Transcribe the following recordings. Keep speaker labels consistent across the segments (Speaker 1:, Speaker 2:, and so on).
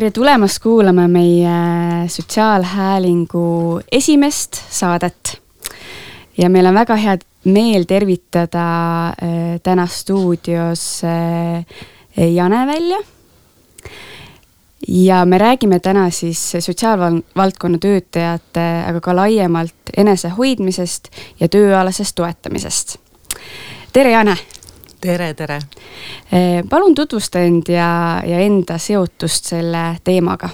Speaker 1: tere tulemast kuulama meie Sotsiaalhäälingu esimest saadet. ja meil on väga hea meel tervitada äh, täna stuudios äh, Jane välja. ja me räägime täna siis sotsiaalvaldkonna töötajate, aga ka laiemalt enesehoidmisest ja tööalasest toetamisest. tere, Jane
Speaker 2: tere, tere.
Speaker 1: Eh, palun tutvusta end ja, ja enda seotust selle teemaga.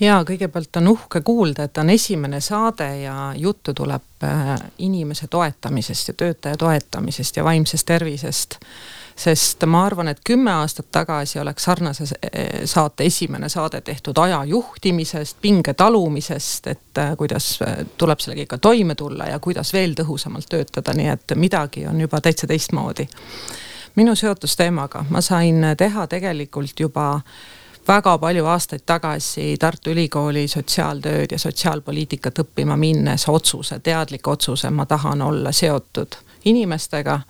Speaker 2: ja kõigepealt on uhke kuulda, et on esimene saade ja juttu tuleb eh, inimese toetamisest ja töötaja toetamisest ja vaimsest tervisest sest ma arvan, et kümme aastat tagasi oleks sarnase eh, saate esimene saade tehtud aja juhtimisest, pinge talumisest, et eh, kuidas eh, tuleb sellega ikka toime tulla ja kuidas veel tõhusamalt töötada, nii et midagi on juba täitsa teistmoodi. minu seotus teemaga, ma sain teha tegelikult juba väga palju aastaid tagasi Tartu Ülikooli sotsiaaltööd ja sotsiaalpoliitikat õppima minnes otsuse, teadliku otsuse, ma tahan olla seotud inimestega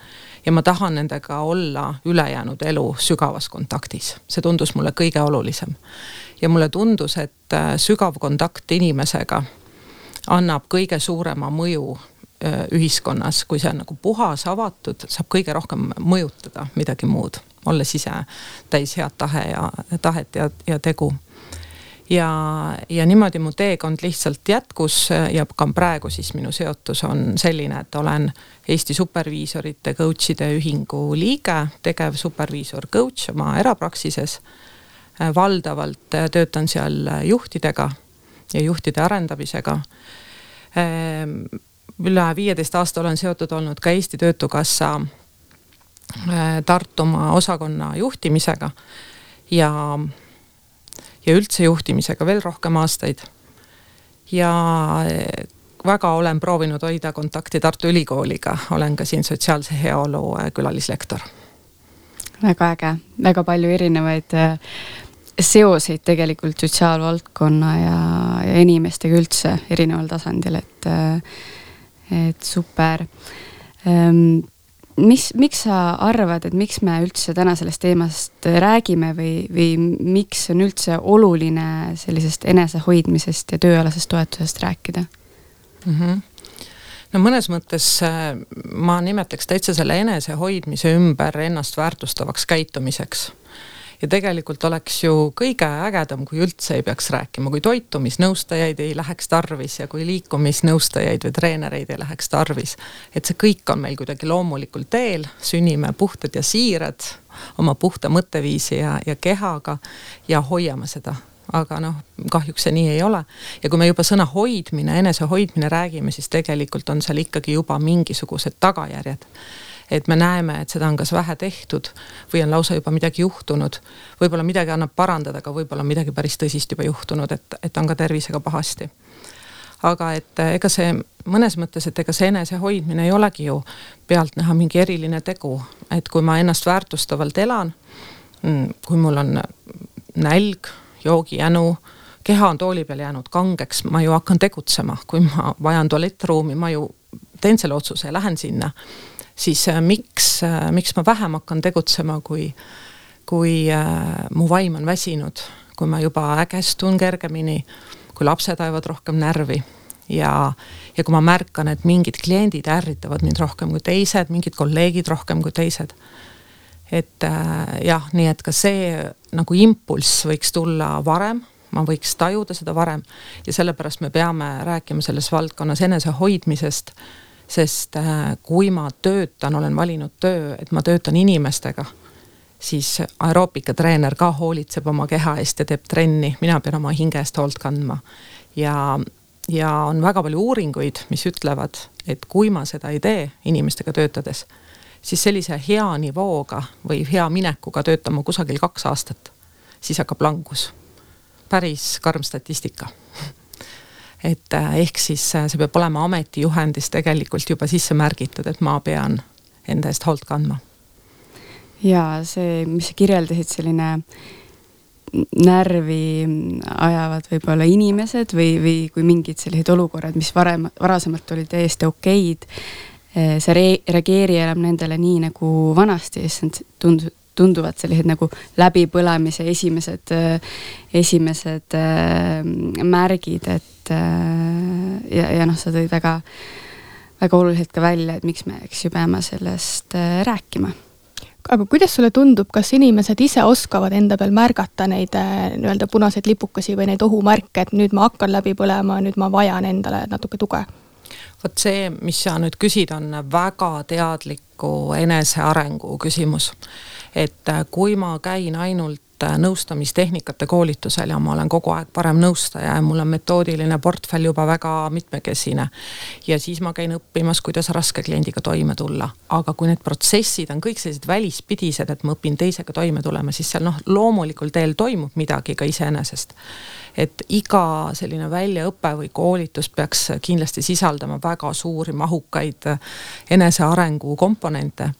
Speaker 2: ja ma tahan nendega olla ülejäänud elu sügavas kontaktis, see tundus mulle kõige olulisem. ja mulle tundus, et äh, sügav kontakt inimesega annab kõige suurema mõju äh, ühiskonnas, kui see on nagu puhas, avatud, saab kõige rohkem mõjutada midagi muud, olles ise täis head tahe ja tahet ja, ja tegu ja, ja niimoodi mu teekond lihtsalt jätkus ja ka praegu siis minu seotus on selline, et olen Eesti superviisorite coach'ide ühingu liige, tegevsuperviisor coach oma erapraksises. valdavalt töötan seal juhtidega ja juhtide arendamisega. üle viieteist aasta olen seotud olnud ka Eesti Töötukassa Tartumaa osakonna juhtimisega ja ja üldse juhtimisega veel rohkem aastaid. ja eh, väga olen proovinud hoida kontakti Tartu Ülikooliga, olen ka siin sotsiaalse heaolu eh, külalislektor.
Speaker 1: väga äge, väga palju erinevaid eh, seoseid tegelikult sotsiaalvaldkonna ja, ja inimestega üldse erineval tasandil, et, et super ehm, mis, miks sa arvad, et miks me üldse täna sellest teemast räägime või, või miks on üldse oluline sellisest enesehoidmisest ja tööalasest toetusest rääkida mm?
Speaker 2: -hmm no mõnes mõttes äh, ma nimetaks täitsa selle enesehoidmise ümber ennast väärtustavaks käitumiseks ja tegelikult oleks ju kõige ägedam, kui üldse ei peaks rääkima, kui toitumisnõustajaid ei läheks tarvis ja kui liikumisnõustajaid või treenereid ei läheks tarvis. et see kõik on meil kuidagi loomulikul teel, sünnime puhtad ja siirad oma puhta mõtteviisi ja, ja kehaga ja hoiame seda aga noh, kahjuks see nii ei ole. ja kui me juba sõna hoidmine, enesehoidmine räägime, siis tegelikult on seal ikkagi juba mingisugused tagajärjed et me näeme, et seda on kas vähe tehtud või on lausa juba midagi juhtunud. võib-olla midagi annab parandada, aga võib-olla on midagi päris tõsist juba juhtunud, et, et on ka tervisega pahasti. aga et eh, ega see mõnes mõttes, et ega see enesehoidmine ei olegi ju pealtnäha mingi eriline tegu, et kui ma ennast väärtustavalt elan, mm, kui mul on nälg, joogijänu keha on tooli peal jäänud kangeks, ma ju hakkan tegutsema, kui ma vajan tualettruumi, ma ju teen selle otsuse ja lähen sinna siis äh, miks, äh, miks ma vähem hakkan tegutsema, kui, kui äh, mu vaim on väsinud, kui ma juba ägestun kergemini, kui lapsed ajavad rohkem närvi ja, ja kui ma märkan, et mingid kliendid ärritavad mind rohkem kui teised, mingid kolleegid rohkem kui teised. et äh, jah, nii et ka see nagu impulss võiks tulla varem, ma võiks tajuda seda varem ja sellepärast me peame rääkima selles valdkonnas enesehoidmisest sest äh, kui ma töötan, olen valinud töö, et ma töötan inimestega, siis aeroobikatreener ka hoolitseb oma keha eest ja teeb trenni, mina pean oma hinge eest hoolt kandma. ja, ja on väga palju uuringuid, mis ütlevad, et kui ma seda ei tee inimestega töötades, siis sellise hea nivooga või hea minekuga töötan ma kusagil kaks aastat, siis hakkab langus. päris karm statistika et äh, ehk siis äh, see peab olema ametijuhendis tegelikult juba sisse märgitud, et ma pean enda eest hoolt kandma.
Speaker 1: ja see, mis sa kirjeldasid, selline närvi ajavad võib-olla inimesed või, või kui mingid sellised olukorrad, mis varem, varasemalt olid täiesti okeid, äh, sa re reageeri enam nendele nii nagu vanasti, issand, tundus, tunduvad sellised nagu läbipõlemise esimesed, esimesed märgid, et ja, ja noh, sa tõid väga, väga oluliselt ka välja, et miks me, eks ju, peame sellest rääkima
Speaker 3: aga kuidas sulle tundub, kas inimesed ise oskavad enda peal märgata neid nii-öelda punaseid lipukesi või neid ohumärke, et nüüd ma hakkan läbi põlema, nüüd ma vajan endale natuke tuge?
Speaker 2: vot see, mis sa nüüd küsid, on väga teadliku enesearengu küsimus. Et äh, kui ma käin ainult äh, nõustamistehnikate koolitusel ja ma olen kogu aeg parem nõustaja ja mul on metoodiline portfell juba väga mitmekesine. ja siis ma käin õppimas, kuidas raske kliendiga toime tulla. aga kui need protsessid on kõik sellised välispidised, et ma õpin teisega toime tulema, siis seal noh, loomulikul teel toimub midagi ka iseenesest et iga selline väljaõpe või koolitus peaks kindlasti sisaldama väga suuri mahukaid enesearengu komponente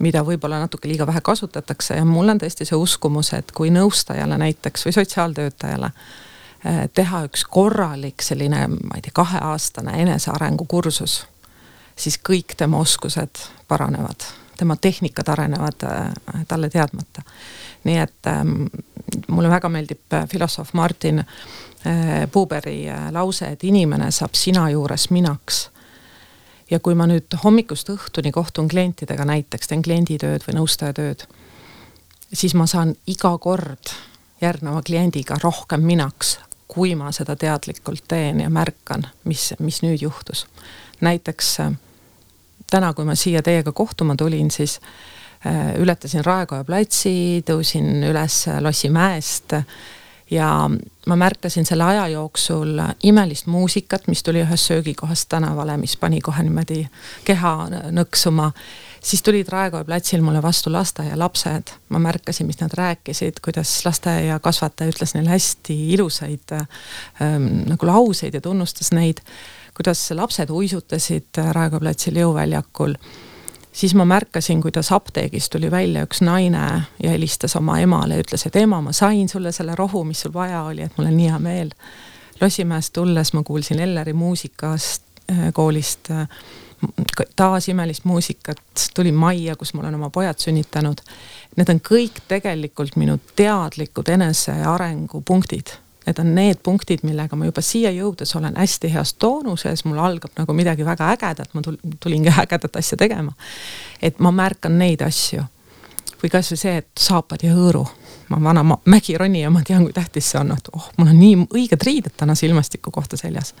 Speaker 2: mida võib-olla natuke liiga vähe kasutatakse ja mul on tõesti see uskumus, et kui nõustajale näiteks või sotsiaaltöötajale eh, teha üks korralik selline, ma ei tea, kaheaastane enesearengu kursus, siis kõik tema oskused paranevad, tema tehnikad arenevad eh, talle teadmata nii et ähm, mulle väga meeldib äh, filosoof Martin Buberi äh, lause, et inimene saab sina juures minaks. Ja kui ma nüüd hommikust õhtuni kohtun klientidega näiteks, teen klienditööd või nõustajatööd, siis ma saan iga kord järgneva kliendiga rohkem minaks, kui ma seda teadlikult teen ja märkan, mis, mis nüüd juhtus. näiteks täna, kui ma siia teiega kohtuma tulin, siis Äh, ületasin Raekoja platsi, tõusin üles Lossimäest ja ma märkasin selle aja jooksul imelist muusikat, mis tuli ühest söögikohast tänavale, mis pani kohe niimoodi keha nõksuma. siis tulid Raekoja platsil mulle vastu lasteaialapsed, ma märkasin, mis nad rääkisid, kuidas lasteaiakasvataja ütles neile hästi ilusaid ähm, nagu lauseid ja tunnustas neid. kuidas lapsed uisutasid Raekoja platsil jõuväljakul siis ma märkasin, kuidas apteegist tuli välja üks naine ja helistas oma emale ja ütles, et ema, ma sain sulle selle rohu, mis sul vaja oli, et mul on nii hea meel. Lossimäest tulles ma kuulsin Elleri muusikast äh, koolist äh, taas imelist muusikat, tulin majja, kus ma olen oma pojad sünnitanud. Need on kõik tegelikult minu teadlikud enesearengu punktid Need on need punktid, millega ma juba siia jõudes olen hästi heas toonuses, mul algab nagu midagi väga ägedat, ma tulingi ägedat asja tegema. et ma märkan neid asju. või kasvõi see, et saapad ja hõõru. ma vana mägironija, ma tean, kui tähtis see on, et oh, mul on nii õiged riided tänase ilmastiku kohta seljas.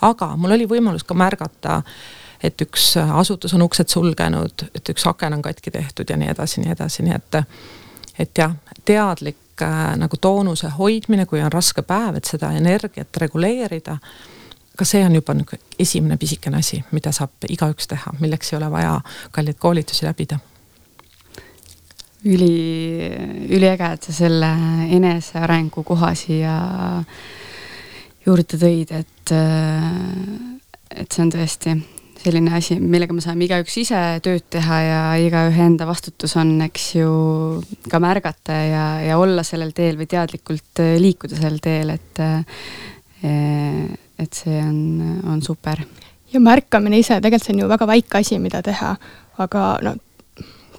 Speaker 2: aga mul oli võimalus ka märgata et üks asutus on uksed sulgenud, et üks aken on katki tehtud ja nii edasi, nii edasi, nii et et jah, teadlik nagu toonuse hoidmine, kui on raske päev, et seda energiat reguleerida. ka see on juba nagu esimene pisikene asi, mida saab igaüks teha, milleks ei ole vaja kalleid koolitusi läbida
Speaker 1: üli, üliäge, et sa selle enesearengu koha siia juurde tõid, et, et see on tõesti selline asi, millega me saame igaüks ise tööd teha ja igaühe enda vastutus on, eks ju, ka märgata ja, ja olla sellel teel või teadlikult äh, liikuda sellel teel, et äh, et see on, on super.
Speaker 3: ja märkamine ise, tegelikult see on ju väga väike asi, mida teha, aga no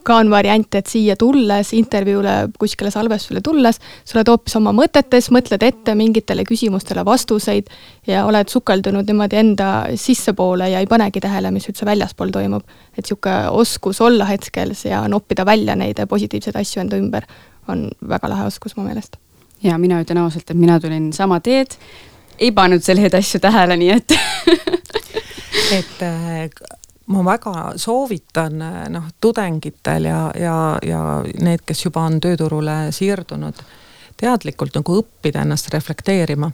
Speaker 3: ka on variant, et siia tulles, intervjuule, kuskile salvestusele tulles, sa oled hoopis oma mõtetes, mõtled ette mingitele küsimustele vastuseid ja oled sukeldunud niimoodi enda sissepoole ja ei panegi tähele, mis üldse väljaspool toimub. et niisugune oskus olla hetkel ja noppida välja neid positiivseid asju enda ümber on väga lahe oskus mu meelest.
Speaker 1: ja mina ütlen ausalt, et mina tulin sama teed, ei pannud selliseid asju tähele, nii et
Speaker 2: et äh, ma väga soovitan noh, tudengitel ja, ja, ja need, kes juba on tööturule siirdunud, teadlikult nagu õppida ennast reflekteerima.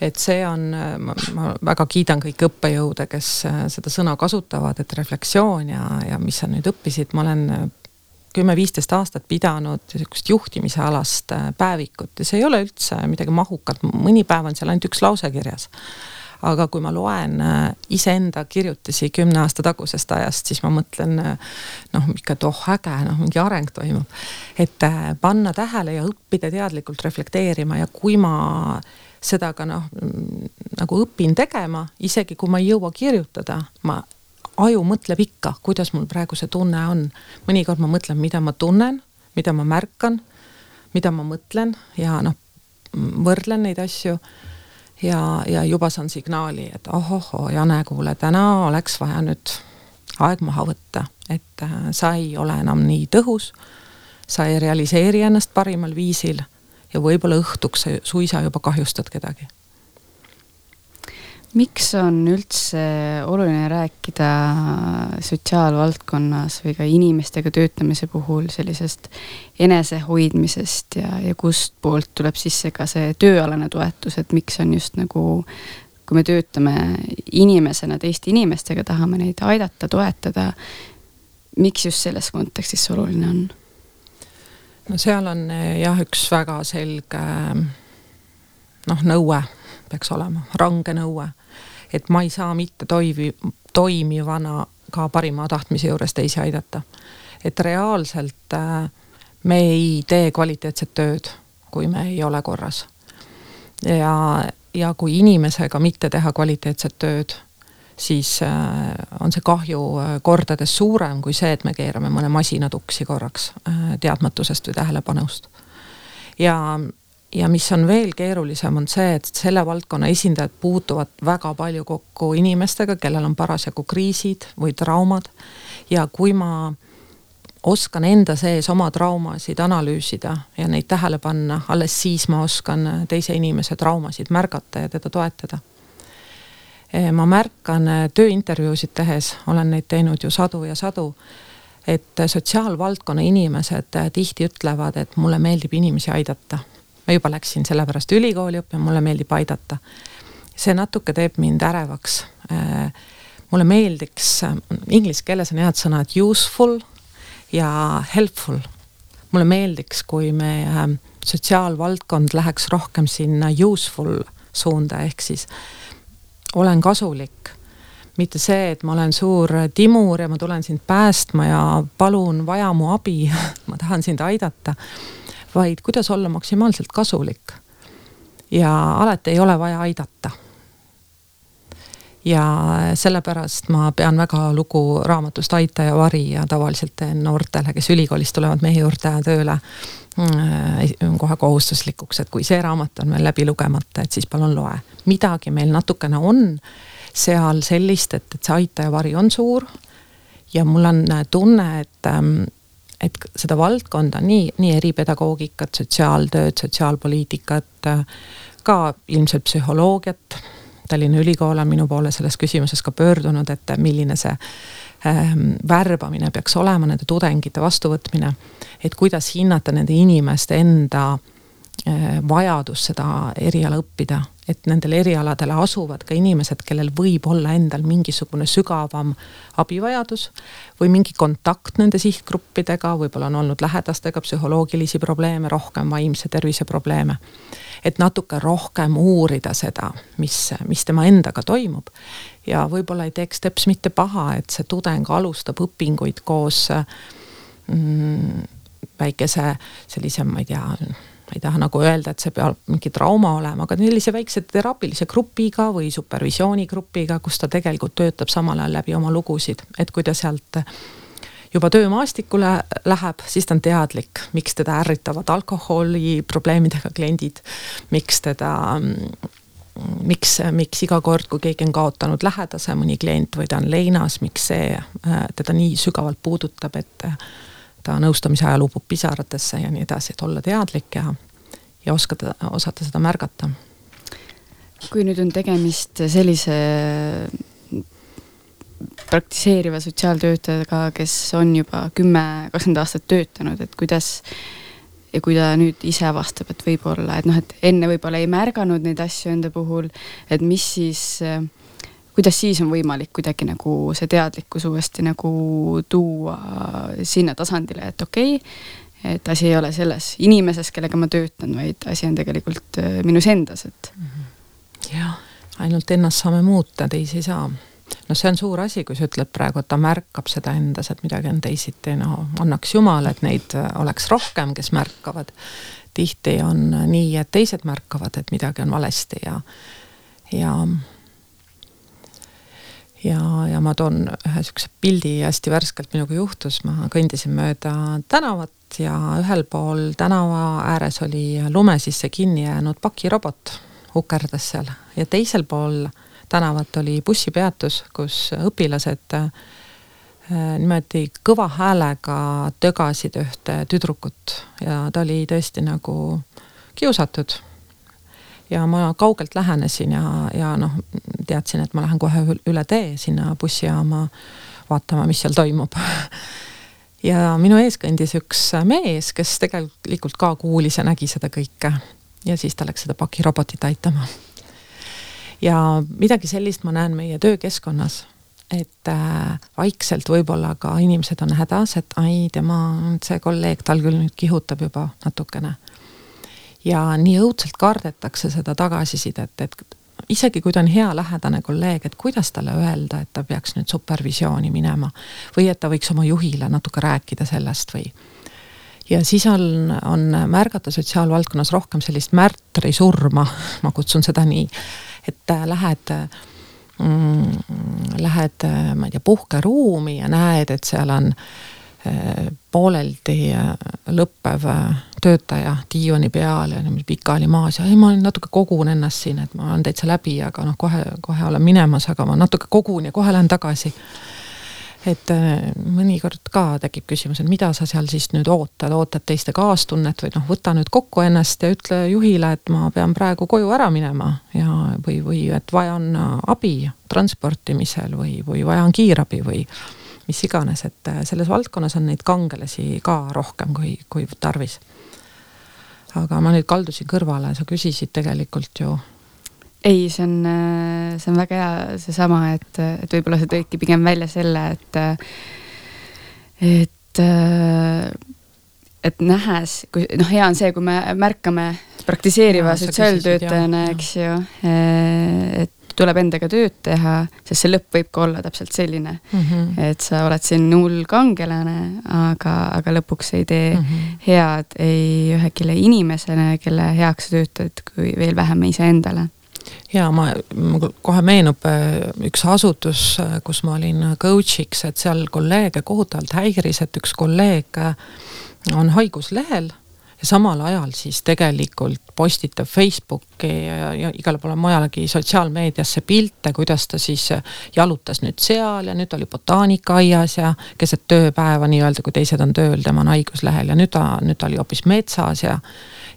Speaker 2: et see on, ma, ma väga kiidan kõiki õppejõude, kes seda sõna kasutavad, et refleksioon ja, ja mis sa nüüd õppisid, ma olen kümme-viisteist aastat pidanud niisugust juhtimise alast päevikut ja see ei ole üldse midagi mahukat, mõni päev on seal ainult üks lause kirjas aga kui ma loen äh, iseenda kirjutisi kümne aasta tagusest ajast, siis ma mõtlen äh, noh, ikka, et oh äge, noh, mingi areng toimub. et äh, panna tähele ja õppida teadlikult reflekteerima ja kui ma seda ka noh, nagu õpin tegema, isegi kui ma ei jõua kirjutada, ma aju mõtleb ikka, kuidas mul praegu see tunne on. mõnikord ma mõtlen, mida ma tunnen, mida ma märkan, mida ma mõtlen ja noh, võrdlen neid asju ja, ja juba saan signaali, et ohohoo, Jane, kuule, täna oleks vaja nüüd aeg maha võtta, et äh, sa ei ole enam nii tõhus, sa ei realiseeri ennast parimal viisil ja võib-olla õhtuks sa suisa juba kahjustad kedagi
Speaker 1: miks on üldse oluline rääkida sotsiaalvaldkonnas või ka inimestega töötamise puhul sellisest enesehoidmisest ja, ja kustpoolt tuleb sisse ka see tööalane toetus, et miks on just nagu kui me töötame inimesena teiste inimestega, tahame neid aidata, toetada, miks just selles kontekstis see oluline on?
Speaker 2: no seal on jah, üks väga selge noh, nõue peaks olema, range nõue et ma ei saa mitte toivi, toimivana ka parima tahtmise juures teisi aidata. et reaalselt äh, me ei tee kvaliteetset tööd, kui me ei ole korras. ja, ja kui inimesega mitte teha kvaliteetset tööd, siis äh, on see kahju äh, kordades suurem kui see, et me keerame mõne masina tuksi korraks teadmatusest või tähelepanust. ja ja mis on veel keerulisem, on see, et selle valdkonna esindajad puutuvad väga palju kokku inimestega, kellel on parasjagu kriisid või traumad. ja kui ma oskan enda sees oma traumasid analüüsida ja neid tähele panna, alles siis ma oskan teise inimese traumasid märgata ja teda toetada. Eh, ma märkan eh, tööintervjuusid tehes, olen neid teinud ju sadu ja sadu, et sotsiaalvaldkonna inimesed eh, tihti ütlevad, et mulle meeldib inimesi aidata ma juba läksin sellepärast ülikooli õppima, mulle meeldib aidata. see natuke teeb mind ärevaks. Äh, mulle meeldiks, inglise keeles on head sõnad useful ja helpful. mulle meeldiks, kui me äh, sotsiaalvaldkond läheks rohkem sinna useful suunda, ehk siis olen kasulik mitte see, et ma olen suur timur ja ma tulen sind päästma ja palun, vaja mu abi ma tahan sind aidata vaid kuidas olla maksimaalselt kasulik. ja alati ei ole vaja aidata. ja sellepärast ma pean väga lugu raamatust Aita ja vari ja tavaliselt teen noortele, kes ülikoolist tulevad meie juurde tööle mm, kohe kohustuslikuks, et kui see raamat on veel läbi lugemata, et siis palun loe. midagi meil natukene on seal sellist, et, et see Aita ja vari on suur ja mul on tunne, et ähm, et seda valdkonda, nii, nii eripedagoogikat, sotsiaaltööd, sotsiaalpoliitikat, ka ilmselt psühholoogiat. Tallinna Ülikool on minu poole selles küsimuses ka pöördunud, et milline see ähm, värbamine peaks olema, nende tudengite vastuvõtmine. et kuidas hinnata nende inimeste enda äh, vajadust seda eriala õppida et nendel erialadel asuvad ka inimesed, kellel võib olla endal mingisugune sügavam abivajadus või mingi kontakt nende sihtgruppidega, võib-olla on olnud lähedastega psühholoogilisi probleeme, rohkem vaimse tervise probleeme. et natuke rohkem uurida seda, mis, mis tema endaga toimub. ja võib-olla ei teeks teps mitte paha, et see tudeng alustab õpinguid koos mm, väikese sellise, ma ei tea ma ei taha nagu öelda, et see peab mingi trauma olema, aga sellise väikse teraapilise grupiga või supervisioonigrupiga, kus ta tegelikult töötab samal ajal läbi oma lugusid, et kui ta sealt juba töömaastikule läheb, siis ta on teadlik, miks teda ärritavad alkoholiprobleemidega kliendid, miks teda miks, miks iga kord, kui keegi on kaotanud lähedase, mõni klient või ta on leinas, miks see äh, teda nii sügavalt puudutab, et ta nõustamise ajal upub pisaratesse ja nii edasi, et olla teadlik ja, ja oskada, osata seda märgata.
Speaker 1: kui nüüd on tegemist sellise praktiseeriva sotsiaaltöötajaga, kes on juba kümme, kakskümmend aastat töötanud, et kuidas ja kui ta nüüd ise avastab, et võib-olla, et noh, et enne võib-olla ei märganud neid asju enda puhul, et mis siis äh, kuidas siis on võimalik kuidagi nagu see teadlikkus uuesti nagu tuua sinna tasandile, et okei okay,, et asi ei ole selles inimeses, kellega ma töötan, vaid asi on tegelikult äh, minus endas, et.
Speaker 2: -hmm. jah, ainult ennast saame muuta, teisi ei saa. no see on suur asi, kui sa ütled praegu, et ta märkab seda endas, et midagi on teisiti, no annaks jumal, et neid äh, oleks rohkem, kes märkavad. tihti on nii, et teised märkavad, et midagi on valesti ja, ja ja, ja ma toon ühe sihukese pildi hästi värskelt minuga juhtus, ma kõndisin mööda tänavat ja ühel pool tänava ääres oli lume sisse kinni jäänud pakirobot, ukerdas seal. Ja teisel pool tänavat oli bussipeatus, kus õpilased äh, niimoodi kõva häälega tögasid ühte tüdrukut. Ja ta oli tõesti nagu kiusatud ja ma kaugelt lähenesin ja, ja noh, teadsin, et ma lähen kohe üle tee sinna bussijaama vaatama, mis seal toimub ja minu ees kõndis üks mees, kes tegelikult ka kuulis ja nägi seda kõike. ja siis ta läks seda pakirobotit aitama. ja midagi sellist ma näen meie töökeskkonnas, et äh, vaikselt võib-olla ka inimesed on hädas, et ai, tema, see kolleeg, tal küll nüüd kihutab juba natukene ja nii õudselt kardetakse seda tagasisidet, et isegi kui ta on hea lähedane kolleeg, et kuidas talle öelda, et ta peaks nüüd supervisiooni minema või et ta võiks oma juhile natuke rääkida sellest või. ja siis on, on märgata sotsiaalvaldkonnas rohkem sellist märtrisurma, ma kutsun seda nii, et lähed mm, lähed, ma ei tea, puhkeruumi ja näed, et seal on äh, pooleldi lõppev töötaja diivani peal ja pikali maas ja ei, ma natuke kogun ennast siin, et ma olen täitsa läbi, aga noh, kohe, kohe olen minemas, aga ma natuke kogun ja kohe lähen tagasi. et äh, mõnikord ka tekib küsimus, et mida sa seal siis nüüd ootad, ootad teiste kaastunnet või noh, võta nüüd kokku ennast ja ütle juhile, et ma pean praegu koju ära minema ja, või, või et vajan abi transportimisel või, või vajan kiirabi või mis iganes, et äh, selles valdkonnas on neid kangelasi ka rohkem kui, kui tarvis. aga ma nüüd kaldusin kõrvale, sa küsisid tegelikult ju.
Speaker 1: Ei, see on, äh, see on väga hea, seesama, et, et võib-olla sa tõidki pigem välja selle, et, et, et nähes, kui noh, hea on see, kui me märkame praktiseeriva sotsiaaltöötajana, eks ju, et tuleb endaga tööd teha, sest see lõpp võib ka olla täpselt selline mm, -hmm. et sa oled siin hull kangelane, aga, aga lõpuks ei tee mm -hmm. head ei ühegile inimesele, kelle heaks sa töötad, kui veel vähem iseendale
Speaker 2: ja ma, mul kohe meenub äh, üks asutus, äh, kus ma olin coach'iks, et seal kolleege kohutavalt häiris, et üks kolleeg äh, on haiguslehel ja samal ajal siis tegelikult postitab Facebooki ja, ja igale poole mujalegi sotsiaalmeediasse pilte, kuidas ta siis jalutas nüüd seal ja nüüd oli botaanikaaias ja keset tööpäeva nii-öelda, kui teised on tööl, tema on haiguslehel ja nüüd ta, nüüd ta oli hoopis metsas ja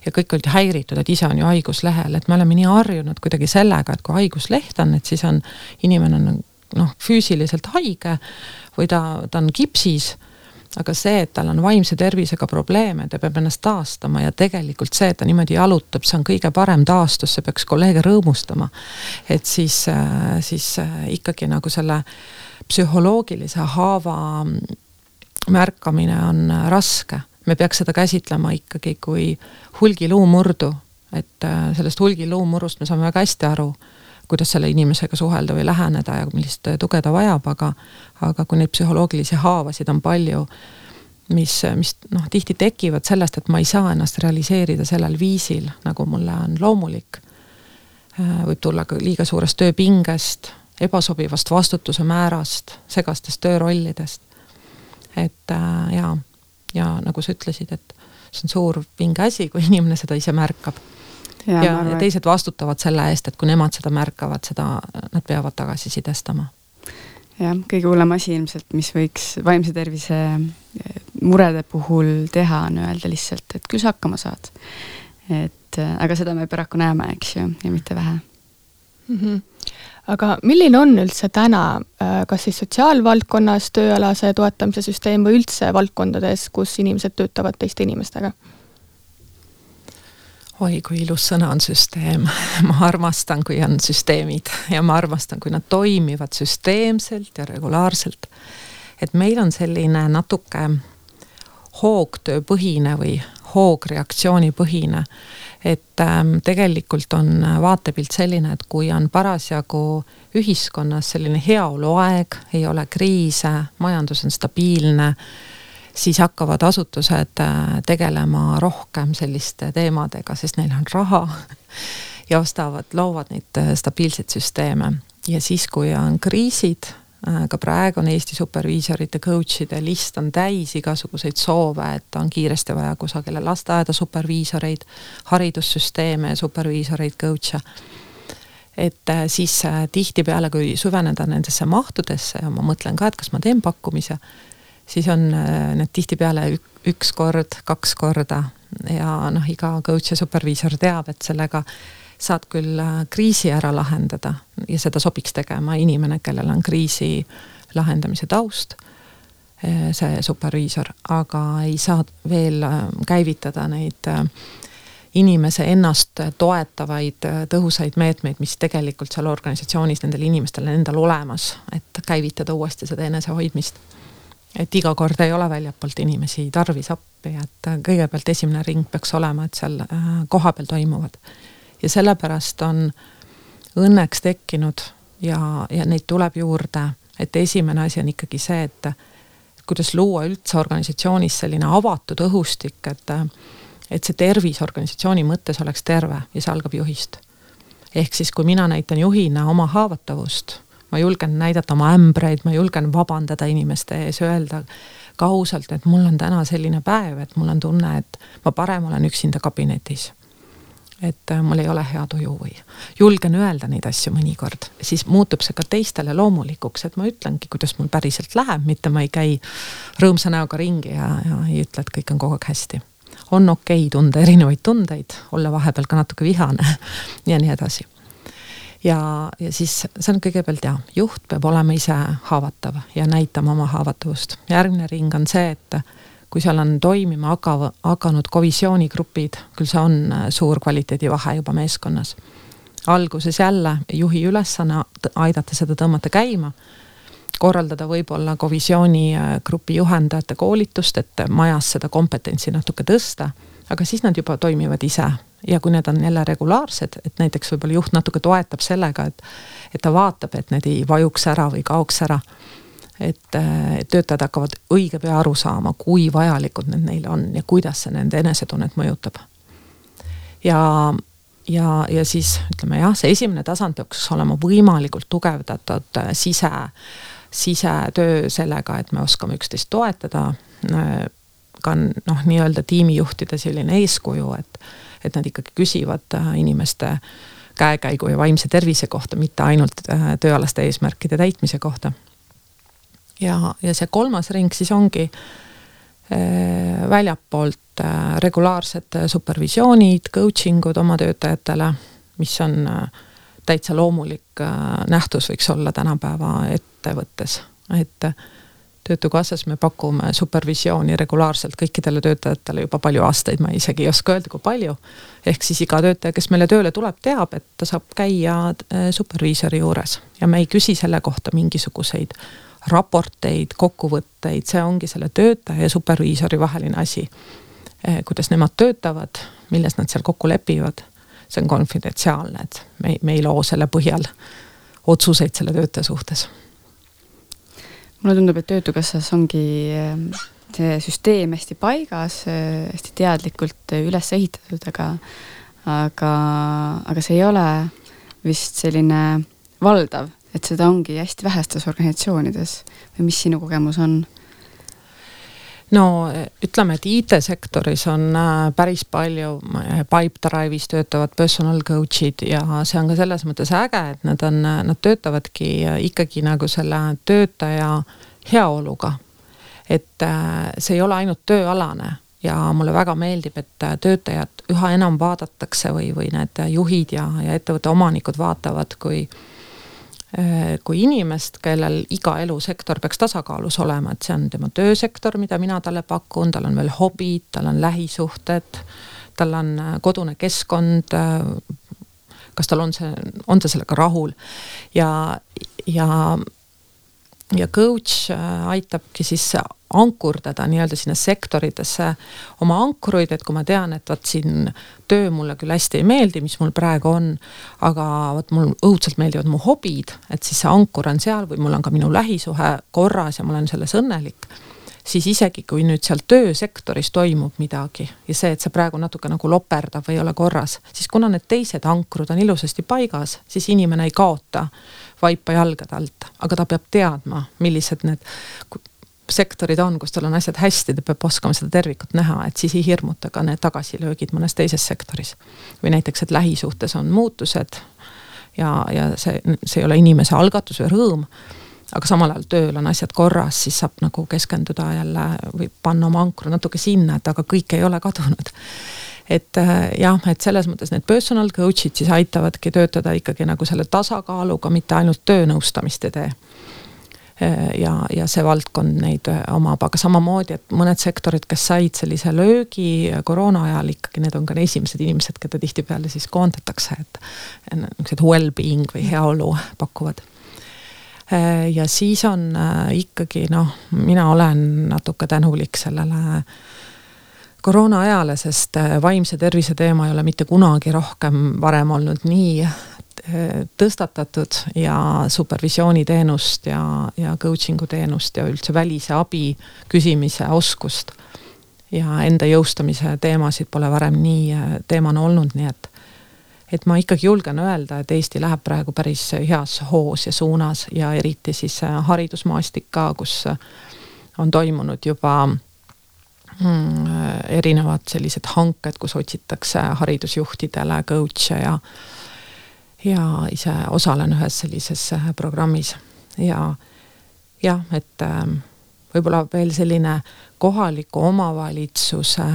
Speaker 2: ja kõik olid häiritud, et ise on ju haiguslehel, et me oleme nii harjunud kuidagi sellega, et kui haigusleht on, et siis on inimene on noh, füüsiliselt haige või ta, ta on kipsis aga see, et tal on vaimse tervisega probleeme, ta peab ennast taastama ja tegelikult see, et ta niimoodi jalutab, see on kõige parem taastus, see peaks kolleege rõõmustama. et siis, äh, siis äh, ikkagi nagu selle psühholoogilise haava märkamine on äh, raske. me peaks seda käsitlema ikkagi kui hulgiluumurdu, et sellest hulgiluumurust me saame väga hästi aru kuidas selle inimesega suhelda või läheneda ja millist tuge ta vajab, aga, aga kui neid psühholoogilisi haavasid on palju, mis, mis noh, tihti tekivad sellest, et ma ei saa ennast realiseerida sellel viisil, nagu mulle on loomulik. Võib tulla ka liiga suurest tööpingest, ebasobivast vastutuse määrast, segastest töörollidest. et äh, ja, ja nagu sa ütlesid, et see on suur vinge asi, kui inimene seda ise märkab ja, ja, ja teised vastutavad selle eest, et kui nemad seda märkavad, seda nad peavad tagasisidestama.
Speaker 1: jah, kõige hullem asi ilmselt, mis võiks vaimse tervise eh, murede puhul teha, on öelda lihtsalt, et küll sa hakkama saad. et eh, aga seda me paraku näeme, eks ju, ja mitte vähe
Speaker 3: mm. -hmm aga milline on üldse täna, eh, kas siis sotsiaalvaldkonnas tööalase toetamise süsteem või üldse valdkondades, kus inimesed töötavad teiste inimestega?
Speaker 2: Oi kui ilus sõna on süsteem ma armastan, kui on süsteemid ja ma armastan, kui nad toimivad süsteemselt ja regulaarselt. et meil on selline natuke hoogtööpõhine või hoogreaktsioonipõhine. et ähm, tegelikult on vaatepilt selline, et kui on parasjagu ühiskonnas selline heaoluaeg, ei ole kriise, majandus on stabiilne siis hakkavad asutused äh, tegelema rohkem selliste teemadega, sest neil on raha ja ostavad, loovad neid äh, stabiilseid süsteeme. ja siis, kui on kriisid, äh, ka praegu on Eesti superviisorite, coach'ide list on täis igasuguseid soove, et on kiiresti vaja kusagile lasteaeda superviisoreid, haridussüsteeme superviisoreid, coach'e et siis tihtipeale, kui süveneda nendesse mahtudesse ja ma mõtlen ka, et kas ma teen pakkumise, siis on need tihtipeale üks kord, kaks korda ja noh, iga coach ja superviisor teab, et sellega saad küll äh, kriisi ära lahendada ja seda sobiks tegema inimene, kellel on kriisi lahendamise taust, äh, see superviisor, aga ei saa veel äh, käivitada neid inimese ennast toetavaid tõhusaid meetmeid, mis tegelikult seal organisatsioonis nendel inimestel endal olemas, et käivitada uuesti seda enesehoidmist. Et iga kord ei ole väljapoolt inimesi tarvis appi, et kõigepealt esimene ring peaks olema, et seal kohapeal toimuvad ja sellepärast on õnneks tekkinud ja, ja neid tuleb juurde, et esimene asi on ikkagi see, et kuidas luua üldse organisatsioonis selline avatud õhustik, et et see tervis organisatsiooni mõttes oleks terve ja see algab juhist. ehk siis, kui mina näitan juhina oma haavatavust, ma julgen näidata oma ämbreid, ma julgen vabandada inimeste ees, öelda ka ausalt, et mul on täna selline päev, et mul on tunne, et ma parem olen üksinda kabinetis et äh, mul ei ole hea tuju või julgen öelda neid asju mõnikord, siis muutub see ka teistele loomulikuks, et ma ütlengi, kuidas mul päriselt läheb, mitte ma ei käi rõõmsa näoga ringi ja, ja ei ütle, et kõik on kogu aeg hästi. on okei okay tunda erinevaid tundeid, olla vahepeal ka natuke vihane ja nii edasi. Ja, ja siis see on kõigepealt jah, juht peab olema ise haavatav ja näitama oma haavatavust. järgmine ring on see, et kui seal on toimima hakav, hakanud kovisioonigrupid, küll see on äh, suur kvaliteedivahe juba meeskonnas. alguses jälle juhi ülesanne aidata seda tõmmata käima, korraldada võib-olla kovisioonigrupi juhendajate koolitust, et majas seda kompetentsi natuke tõsta, aga siis nad juba toimivad ise ja kui need on jälle regulaarsed, et näiteks võib-olla juht natuke toetab sellega, et et ta vaatab, et need ei vajuks ära või kaoks ära et töötajad hakkavad õige pea aru saama, kui vajalikud need neile on ja kuidas see nende enesetunnet mõjutab. ja, ja, ja siis ütleme jah, see esimene tasand peaks olema võimalikult tugevdatud äh, sise, sisetöö sellega, et me oskame üksteist toetada. Äh, ka noh, nii-öelda tiimijuhtide selline eeskuju, et, et nad ikkagi küsivad äh, inimeste käekäigu ja vaimse tervise kohta, mitte ainult tööalaste eesmärkide täitmise kohta. Ja, ja see kolmas ring siis ongi äh, väljapoolt äh, regulaarsed supervisioonid, coaching ud oma töötajatele, mis on äh, täitsa loomulik nähtus võiks olla tänapäeva ettevõttes, et töötukassas me pakume supervisiooni regulaarselt kõikidele töötajatele juba palju aastaid, ma isegi ei oska öelda, kui palju. ehk siis iga töötaja, kes meile tööle tuleb, teab, et ta saab käia superviisori juures ja me ei küsi selle kohta mingisuguseid raporteid, kokkuvõtteid, see ongi selle töötaja ja superviisori vaheline asi. Eh, kuidas nemad töötavad, milles nad seal kokku lepivad, see on konfidentsiaalne, et me, me ei loo selle põhjal otsuseid selle töötaja suhtes.
Speaker 1: Mulle tundub, et Töötukassas ongi eh, see süsteem hästi paigas, eh, hästi teadlikult üles ehitatud, aga aga, aga see ei ole vist selline valdav et seda ongi hästi vähestes organisatsioonides või mis sinu kogemus on?
Speaker 2: No ütleme, et IT-sektoris on äh, päris palju Pipedrive'is töötavad personal coach'id ja see on ka selles mõttes äge, et nad on, nad töötavadki ikkagi nagu selle töötaja heaoluga. et äh, see ei ole ainult tööalane ja mulle väga meeldib, et töötajat üha enam vaadatakse või, või need juhid ja, ja ettevõtte omanikud vaatavad, kui Äh, kui inimest, kellel iga elusektor peaks tasakaalus olema, et see on tema töösektor, mida mina talle pakun, tal on veel hobid, tal on lähisuhted, tal on äh, kodune keskkond, äh, kas tal on see, on ta sellega rahul? Ja, ja ja coach aitabki siis ankurdada nii-öelda sinna sektoritesse oma ankuruid, et kui ma tean, et vot siin töö mulle küll hästi ei meeldi, mis mul praegu on, aga vot mul õudselt meeldivad mu hobid, et siis see ankur on seal või mul on ka minu lähisuhe korras ja ma olen selles õnnelik, siis isegi kui nüüd seal töösektoris toimub midagi ja see, et see praegu natuke nagu loperdab või ei ole korras, siis kuna need teised ankrud on ilusasti paigas, siis inimene ei kaota vaipa jalgade alt, aga ta peab teadma, millised need sektorid on, kus tal on asjad hästi, ta peab oskama seda tervikut näha, et siis ei hirmuta ka need tagasilöögid mõnes teises sektoris. või näiteks, et lähisuhtes on muutused ja, ja see, see ei ole inimese algatus või rõõm, aga samal ajal tööl on asjad korras, siis saab nagu keskenduda jälle või panna oma ankru natuke sinna, et aga kõik ei ole kadunud et äh, jah, et selles mõttes need personal coach'id siis aitavadki töötada ikkagi nagu selle tasakaaluga, mitte ainult töönõustamist ei tee. Äh, ja, ja see valdkond neid äh, omab, aga samamoodi, et mõned sektorid, kes said sellise löögi koroona ajal ikkagi, need on ka esimesed inimesed, keda tihtipeale siis koondatakse, et niisugused well-being või heaolu pakuvad. Äh, ja siis on ikkagi noh, mina olen natuke tänulik sellele koroona ajale, sest vaimse tervise teema ei ole mitte kunagi rohkem varem olnud nii tõstatatud ja supervisiooniteenust ja, ja coaching'u teenust ja üldse välise abi küsimise oskust. ja enda jõustamise teemasid pole varem nii äh, teemana olnud, nii et, et ma ikkagi julgen öelda, et Eesti läheb praegu päris heas hoos ja suunas ja eriti siis äh, haridusmaastik ka, kus äh, on toimunud juba mm, erinevad sellised hanked, kus otsitakse haridusjuhtidele coach'e ja ja ise osalen ühes sellises äh, programmis ja jah, et ähm, võib-olla veel selline kohaliku omavalitsuse,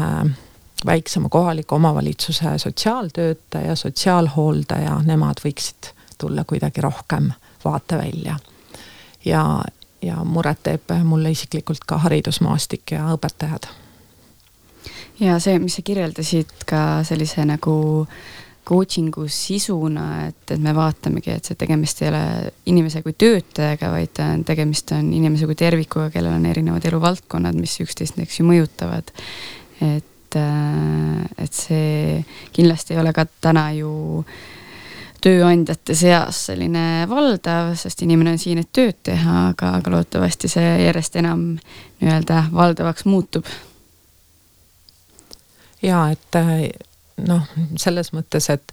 Speaker 2: väiksema kohaliku omavalitsuse sotsiaaltöötaja, sotsiaalhooldaja, nemad võiksid tulla kuidagi rohkem vaatevälja. ja, ja muret teeb mulle isiklikult ka haridusmaastik ja õpetajad.
Speaker 1: Ja see, mis sa kirjeldasid ka sellise nagu coaching'u sisuna, et, et me vaatamegi, et see tegemist ei ole inimese kui töötajaga, vaid tegemist on inimese kui tervikuga, kellel on erinevad eluvaldkonnad, mis üksteist, eks ju, mõjutavad. et, äh, et see kindlasti ei ole ka täna ju tööandjate seas selline valdav, sest inimene on siin, et tööd teha, aga, aga loodetavasti see järjest enam nii-öelda valdavaks muutub.
Speaker 2: Ja et noh, selles mõttes, et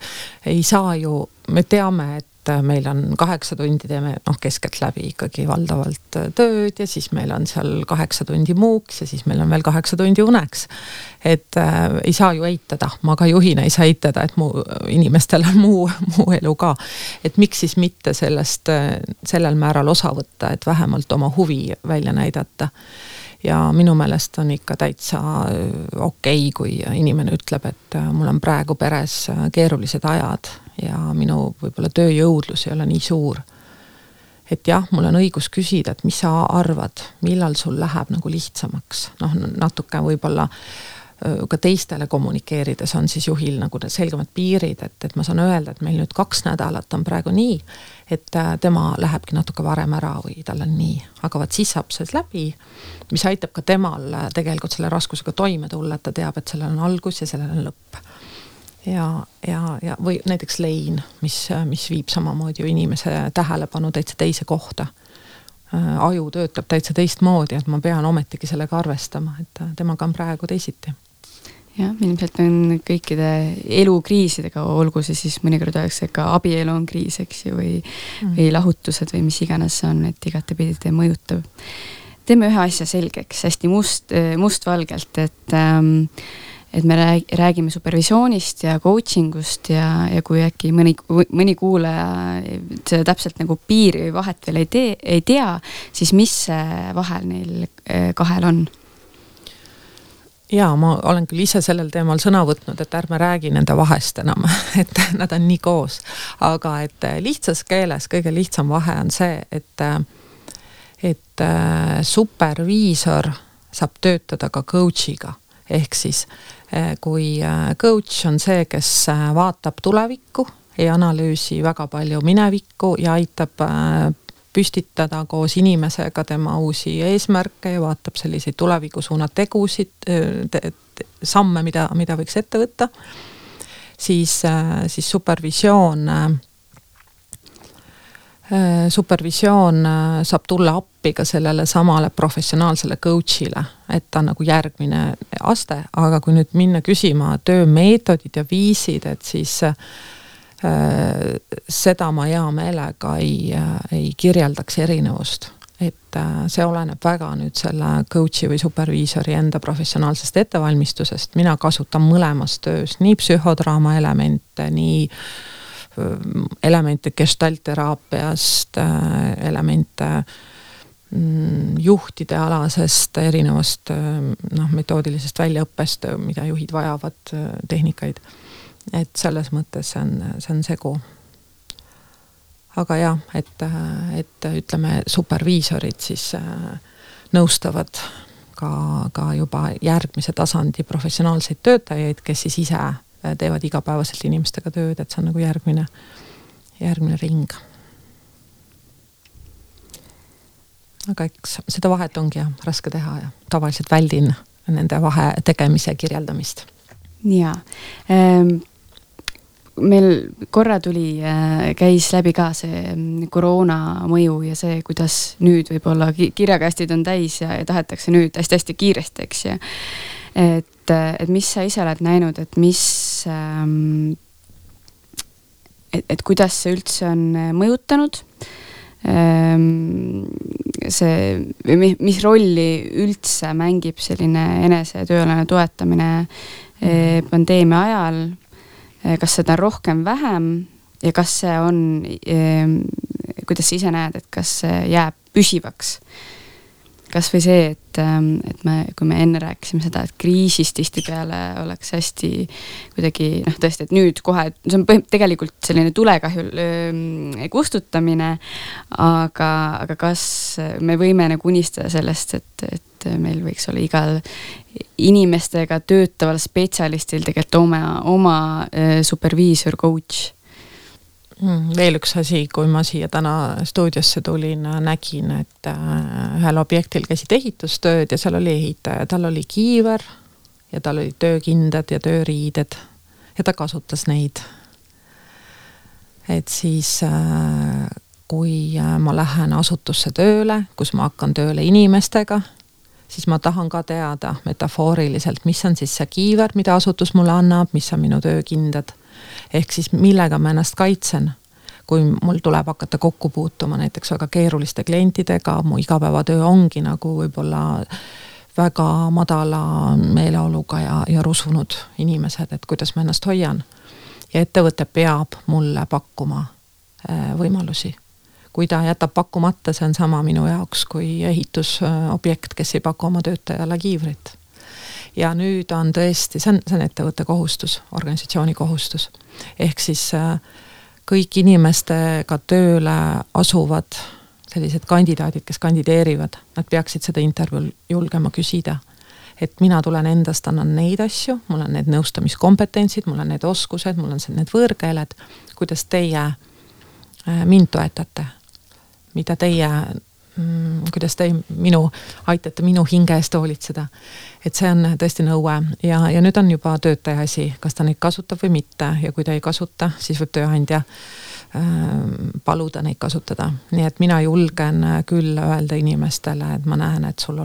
Speaker 2: ei saa ju, me teame, et meil on kaheksa tundi teeme noh, keskeltläbi ikkagi valdavalt tööd ja siis meil on seal kaheksa tundi muuks ja siis meil on veel kaheksa tundi uneks. et äh, ei saa ju eitada, ma ka juhina ei saa eitada, et mu inimestel on muu, muu elu ka. et miks siis mitte sellest, sellel määral osa võtta, et vähemalt oma huvi välja näidata ja minu meelest on ikka täitsa äh, okei okay,, kui inimene ütleb, et äh, mul on praegu peres äh, keerulised ajad ja minu võib-olla tööjõudlus ei ole nii suur. et jah, mul on õigus küsida, et mis sa arvad, millal sul läheb nagu lihtsamaks, noh natuke võib-olla ka teistele kommunikeerides on siis juhil nagu selgemad piirid, et, et ma saan öelda, et meil nüüd kaks nädalat on praegu nii, et tema lähebki natuke varem ära või tal on nii, aga vot siis saab see läbi, mis aitab ka temal tegelikult selle raskusega toime tulla, et ta teab, et sellel on algus ja sellel on lõpp. ja, ja, ja või näiteks lein, mis, mis viib samamoodi ju inimese tähelepanu täitsa teise kohta aju töötab täitsa teistmoodi, et ma pean ometigi sellega arvestama, et temaga on praegu teisiti
Speaker 1: jah, ilmselt on kõikide elukriisidega, olgu see siis mõnikord öeldakse ka abielu on kriis, eks ju, või mm., või lahutused või mis iganes see on, et igatepidi ta mõjutab. teeme ühe asja selgeks hästi must, mustvalgelt, et ähm, et me räägime supervisioonist ja coaching ust ja, ja kui äkki mõni, mõni kuulaja seda täpselt nagu piiri või vahet veel ei tee, ei tea, siis mis see vahel neil äh, kahel on
Speaker 2: ja ma olen küll ise sellel teemal sõna võtnud, et ärme räägi nende vahest enam, et nad on nii koos. aga et lihtsas keeles kõige lihtsam vahe on see, et, et äh, superviisor saab töötada ka coach'iga. ehk siis äh, kui äh, coach on see, kes vaatab tulevikku, ei analüüsi väga palju minevikku ja aitab püstitada koos inimesega tema uusi eesmärke ja vaatab selliseid tuleviku suuna tegusid te,, samme, mida, mida võiks ette võtta. siis, siis supervisioon Äh, supervisioon äh, saab tulla appi ka sellele samale professionaalsele coach'ile, et ta on nagu järgmine aste, aga kui nüüd minna küsima töömeetodid ja viisid, et siis äh, seda ma hea meelega ei äh,, ei kirjeldaks erinevust. et äh, see oleneb väga nüüd selle coach'i või superviisori enda professionaalsest ettevalmistusest, mina kasutan mõlemas töös nii psühhodraama elemente, nii äh, elemente gestaltteraapiast, äh, elemente mm, juhtide alasest erinevast äh, noh, metoodilisest väljaõppest, mida juhid vajavad, äh, tehnikaid. Et selles mõttes see on, see on segu. aga jah, et, et ütleme, superviisorid siis nõustavad ka, ka juba järgmise tasandi professionaalseid töötajaid, kes siis ise teevad igapäevaselt inimestega tööd, et see on nagu järgmine, järgmine ring. aga eks seda vahet ongi jah raske teha ja tavaliselt väldin nende vahe tegemise kirjeldamist.
Speaker 1: jaa ähm meil korra tuli, äh, käis läbi ka see mm, koroona mõju ja see, kuidas nüüd võib-olla kirjakastid on täis ja, ja tahetakse nüüd hästi-hästi kiiresti, eks ju et, et mis sa ise oled näinud, et mis ähm,, et, et kuidas see üldse on mõjutanud ähm,? see mis rolli üldse mängib selline enese tööalane toetamine äh, pandeemia ajal? Äh, kas seda on rohkem, vähem ja kas see on, ähm, kuidas sa ise näed, et kas see jääb püsivaks? Kasvõi see, et, ähm, et me, kui me enne rääkisime seda, et kriisis tihtipeale oleks hästi kuidagi noh, tõesti, et nüüd kohe, see on põhim-, tegelikult selline tulekahju ähm, kustutamine, aga, aga kas me võime nagu unistada sellest, et, et meil võiks olla igal inimestega töötaval spetsialistil tegelikult oma, oma äh, superviisor, coach
Speaker 2: veel üks asi, kui ma siia täna stuudiosse tulin, nägin, et äh, ühel objektil käisid ehitustööd ja seal oli ehitaja, tal oli kiiver ja tal olid töökindad ja tööriided ja ta kasutas neid. et siis äh, kui äh, ma lähen asutusse tööle, kus ma hakkan tööle inimestega, siis ma tahan ka teada metafooriliselt, mis on siis see kiiver, mida asutus mulle annab, mis on minu töökindad ehk siis millega ma ennast kaitsen kui mul tuleb hakata kokku puutuma näiteks väga keeruliste klientidega, mu igapäevatöö ongi nagu võib-olla väga madala meeleoluga ja, ja rusunud inimesed, et kuidas ma ennast hoian. ja ettevõte peab mulle pakkuma äh, võimalusi. kui ta jätab pakkumata, see on sama minu jaoks kui ehitusobjekt, kes ei paku oma töötajale kiivrit ja nüüd on tõesti, see on, see on ettevõtte kohustus, organisatsiooni kohustus. ehk siis äh, kõik inimestega tööle asuvad sellised kandidaadid, kes kandideerivad, nad peaksid seda intervjuul julgema küsida. et mina tulen endast, annan neid asju, mul on need nõustamiskompetentsid, mul on need oskused, mul on need võõrkeeled, kuidas teie äh, mind toetate, mida teie Mm, kuidas te minu, aitate minu hinge eest hoolitseda. et see on tõesti nõue ja, ja nüüd on juba töötaja asi, kas ta neid kasutab või mitte ja kui ta ei kasuta, siis võib tööandja äh, paluda neid kasutada. nii et mina julgen küll öelda inimestele, et ma näen, et sul,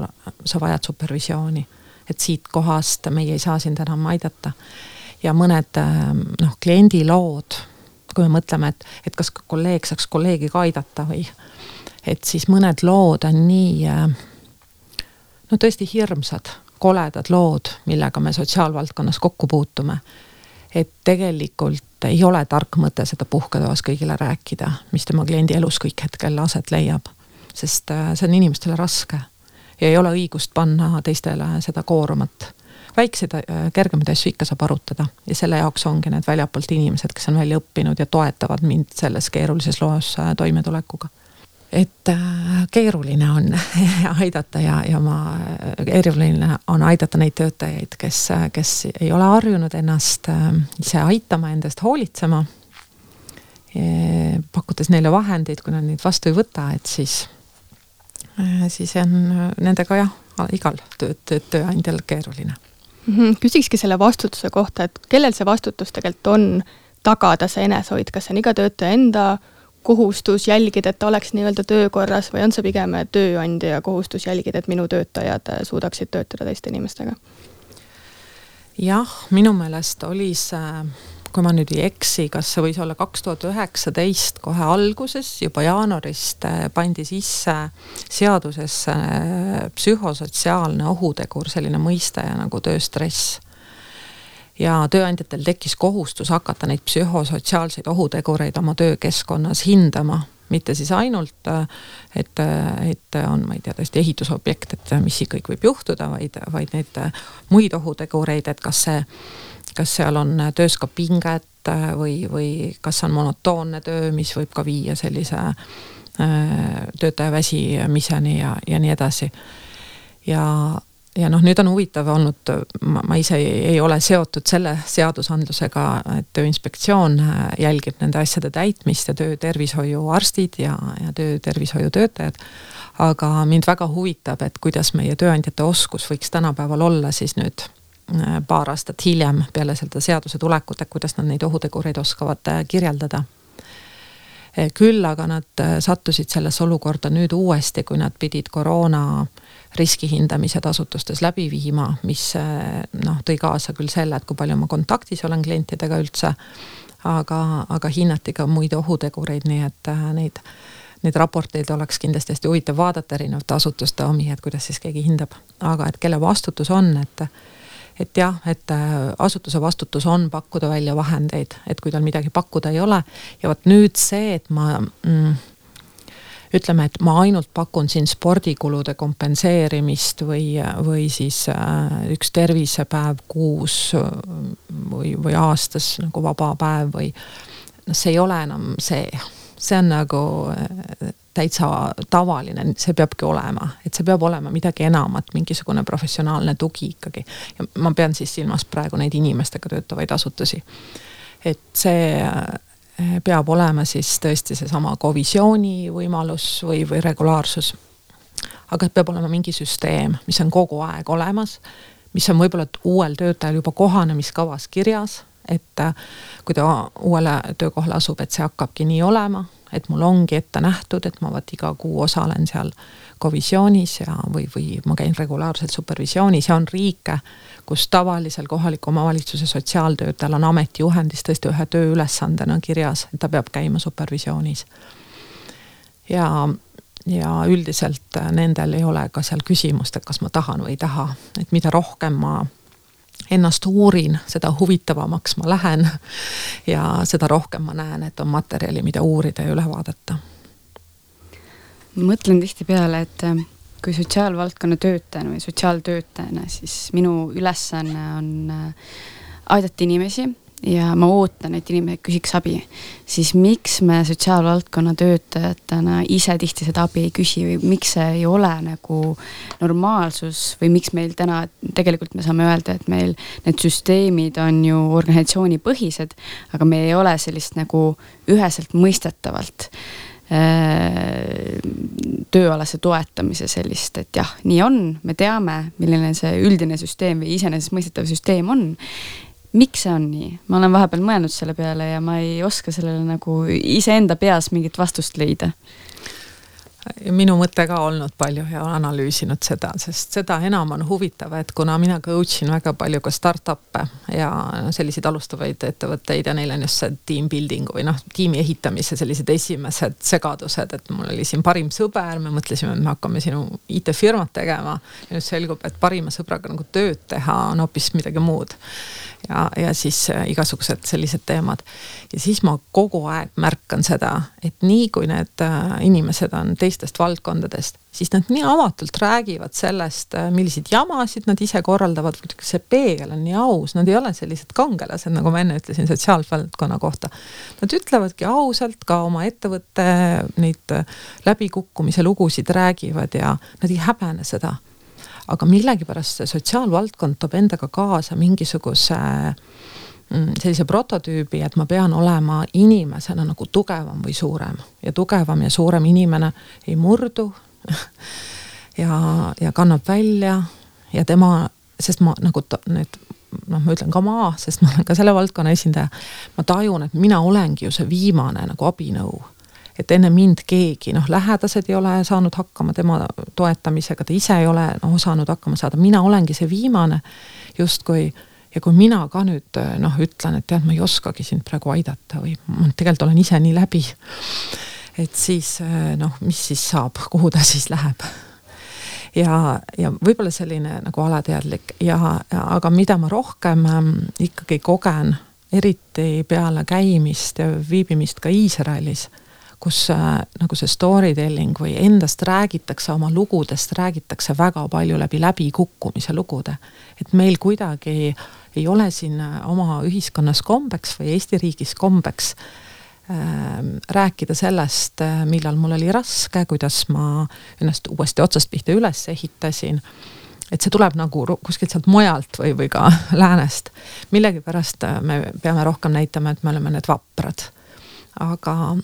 Speaker 2: sa vajad supervisiooni. et siit kohast meie ei saa sind enam aidata. ja mõned äh, noh, kliendi lood, kui me mõtleme, et, et kas kolleeg saaks kolleegi ka aidata või et siis mõned lood on nii äh, no tõesti hirmsad, koledad lood, millega me sotsiaalvaldkonnas kokku puutume. et tegelikult ei ole tark mõte seda puhketoas kõigile rääkida, mis tema kliendi elus kõik hetkel aset leiab. sest äh, see on inimestele raske ja ei ole õigust panna teistele seda koormat väikseid, äh, kergemaid asju ikka saab arutada ja selle jaoks ongi need väljapoolt inimesed, kes on välja õppinud ja toetavad mind selles keerulises loos toimetulekuga et äh, keeruline on aidata ja, ja ma, keeruline on aidata neid töötajaid, kes, kes ei ole harjunud ennast äh, ise aitama, endast hoolitsema. pakkudes neile vahendeid, kui nad neid vastu ei võta, et siis, äh, siis on nendega jah, igal töö, töö, tööandjal keeruline.
Speaker 3: -hmm. küsikski selle vastutuse kohta, et kellel see vastutus tegelikult on tagada see enesehoid, kas see on iga töötaja enda kohustus jälgida, et ta oleks nii-öelda töökorras või on see pigem tööandja kohustus jälgida, et minu töötajad suudaksid töötada teiste inimestega?
Speaker 2: jah, minu meelest oli see kui ma nüüd ei eksi, kas see võis olla kaks tuhat üheksateist kohe alguses, juba jaanuarist äh, pandi sisse seadusesse äh, psühhosotsiaalne ohutegur, selline mõiste nagu tööstress. Ja tööandjatel tekkis kohustus hakata neid psühhosotsiaalseid ohutegureid oma töökeskkonnas hindama mitte siis ainult, et, et on, ma ei tea, tõesti ehitusobjekt, et mis siin kõik võib juhtuda, vaid, vaid neid muid ohutegureid, et kas see kas seal on töös ka pinget või, või kas on monotoonne töö, mis võib ka viia sellise äh, töötaja väsimiseni ja, ja nii edasi. ja, ja noh, nüüd on huvitav olnud, ma ise ei, ole seotud selle seadusandlusega, et Tööinspektsioon äh, jälgib nende asjade täitmist ja töötervishoiuarstid ja, ja töötervishoiutöötajad. aga mind väga huvitab, et kuidas meie tööandjate oskus võiks tänapäeval olla siis nüüd Äh, paar aastat hiljem peale seda seaduse tulekut, et kuidas nad neid ohutegureid oskavad äh, kirjeldada. Äh, küll aga nad sattusid sellesse olukorda nüüd uuesti, kui nad pidid koroona riskihindamised asutustes läbi viima, mis noh, tõi kaasa küll selle, et kui palju ma kontaktis olen klientidega üldse, aga, aga hinnati ka muid ohutegureid, nii et neid neid raporteid oleks kindlasti hästi huvitav vaadata erinevate asutuste omi, et kuidas siis keegi hindab, aga et kelle vastutus on, et et jah, et äh, asutuse vastutus on pakkuda välja vahendeid, et kui tal midagi pakkuda ei ole. Ja vot nüüd see, et ma mm, ütleme, et ma ainult pakun siin spordikulude kompenseerimist või, või siis äh, üks tervisepäev kuus või, või aastas nagu vaba päev või noh, see ei ole enam see, see on nagu äh, täitsa tavaline, see peabki olema, et see peab olema midagi enamat, mingisugune professionaalne tugi ikkagi. ja ma pean siis silmas praegu neid inimestega töötavaid asutusi. et see eh, peab olema siis tõesti seesama kovisiooni võimalus või, või regulaarsus. aga peab olema mingi süsteem, mis on kogu aeg olemas, mis on võib-olla uuel töötajal juba kohanemiskavas kirjas, et eh, kui ta uuele töökohale asub, et see hakkabki nii olema et mul ongi ette nähtud, et ma vot iga kuu osalen seal komisjonis ja, või, või ma käin regulaarselt supervisioonis ja on riike, kus tavalisel kohaliku omavalitsuse sotsiaaltöötajal on ametijuhendis tõesti ühe tööülesandena kirjas, et ta peab käima supervisioonis. ja, ja üldiselt nendel ei ole ka seal küsimust, et kas ma tahan või ei taha, et mida rohkem ma ennast uurin, seda huvitavamaks ma lähen. ja seda rohkem ma näen, et on materjali, mida uurida ja üle vaadata.
Speaker 1: mõtlen tihtipeale, et äh, kui sotsiaalvaldkonna töötajana või sotsiaaltöötajana, siis minu ülesanne on äh, aidata inimesi ja ma ootan, et inimene küsiks abi, siis miks me sotsiaalvaldkonna töötajatena ise tihti seda abi ei küsi või miks see ei ole nagu normaalsus või miks meil täna tegelikult me saame öelda, et meil need süsteemid on ju organisatsioonipõhised, aga me ei ole sellist nagu üheselt mõistetavalt äh, tööalase toetamise sellist, et jah, nii on, me teame, milline see üldine süsteem või iseenesestmõistetav süsteem on miks see on nii, ma olen vahepeal mõelnud selle peale ja ma ei oska sellele nagu iseenda peas mingit vastust leida.
Speaker 2: Minu mõte ka olnud palju ja analüüsinud seda, sest seda enam on huvitav, et kuna mina coach in väga palju ka startup'e ja selliseid alustavaid ettevõtteid ja neil on just see team building'u või noh, tiimi ehitamise sellised esimesed segadused, et mul oli siin parim sõber, me mõtlesime, et me hakkame sinu IT-firmat tegema. ja nüüd selgub, et parima sõbraga nagu tööd teha on hoopis midagi muud ja, ja siis äh, igasugused sellised teemad. ja siis ma kogu aeg märkan seda, et nii kui need äh, inimesed on teistest valdkondadest, siis nad nii avatult räägivad sellest, äh, milliseid jamasid nad ise korraldavad, see peegel on nii aus, nad ei ole sellised kangelased, nagu ma enne ütlesin sotsiaalvaldkonna kohta. Nad ütlevadki ausalt ka oma ettevõtte neid läbikukkumise lugusid räägivad ja nad ei häbene seda aga millegipärast see sotsiaalvaldkond toob endaga kaasa mingisuguse mm, sellise prototüübi, et ma pean olema inimesena nagu tugevam või suurem. Ja tugevam ja suurem inimene ei murdu ja, ja kannab välja. Ja tema, sest ma nagu need noh, ma ütlen ka ma, sest ma olen ka selle valdkonna esindaja. ma tajun, et mina olengi ju see viimane nagu abinõu et enne mind keegi, noh, lähedased ei ole saanud hakkama tema toetamisega, ta ise ei ole noh, osanud hakkama saada, mina olengi see viimane justkui ja kui mina ka nüüd noh, ütlen, et tead, ma ei oskagi sind praegu aidata või ma tegelikult olen ise nii läbi, et siis noh, mis siis saab, kuhu ta siis läheb? Ja, ja võib-olla selline nagu alateadlik ja, ja, aga mida ma rohkem ähm, ikkagi kogen, eriti peale käimist ja viibimist ka Iisraelis, kus äh, nagu see story telling või endast räägitakse, oma lugudest räägitakse väga palju läbi läbikukkumise lugude. et meil kuidagi ei ole siin oma ühiskonnas kombeks või Eesti riigis kombeks äh, Ähm, rääkida sellest, äh, millal mul oli raske, kuidas ma ennast uuesti otsast pihta üles ehitasin. et see tuleb nagu kuskilt sealt mujalt või, või ka läänest. millegipärast äh, me peame rohkem näitama, et me oleme need vaprad. aga,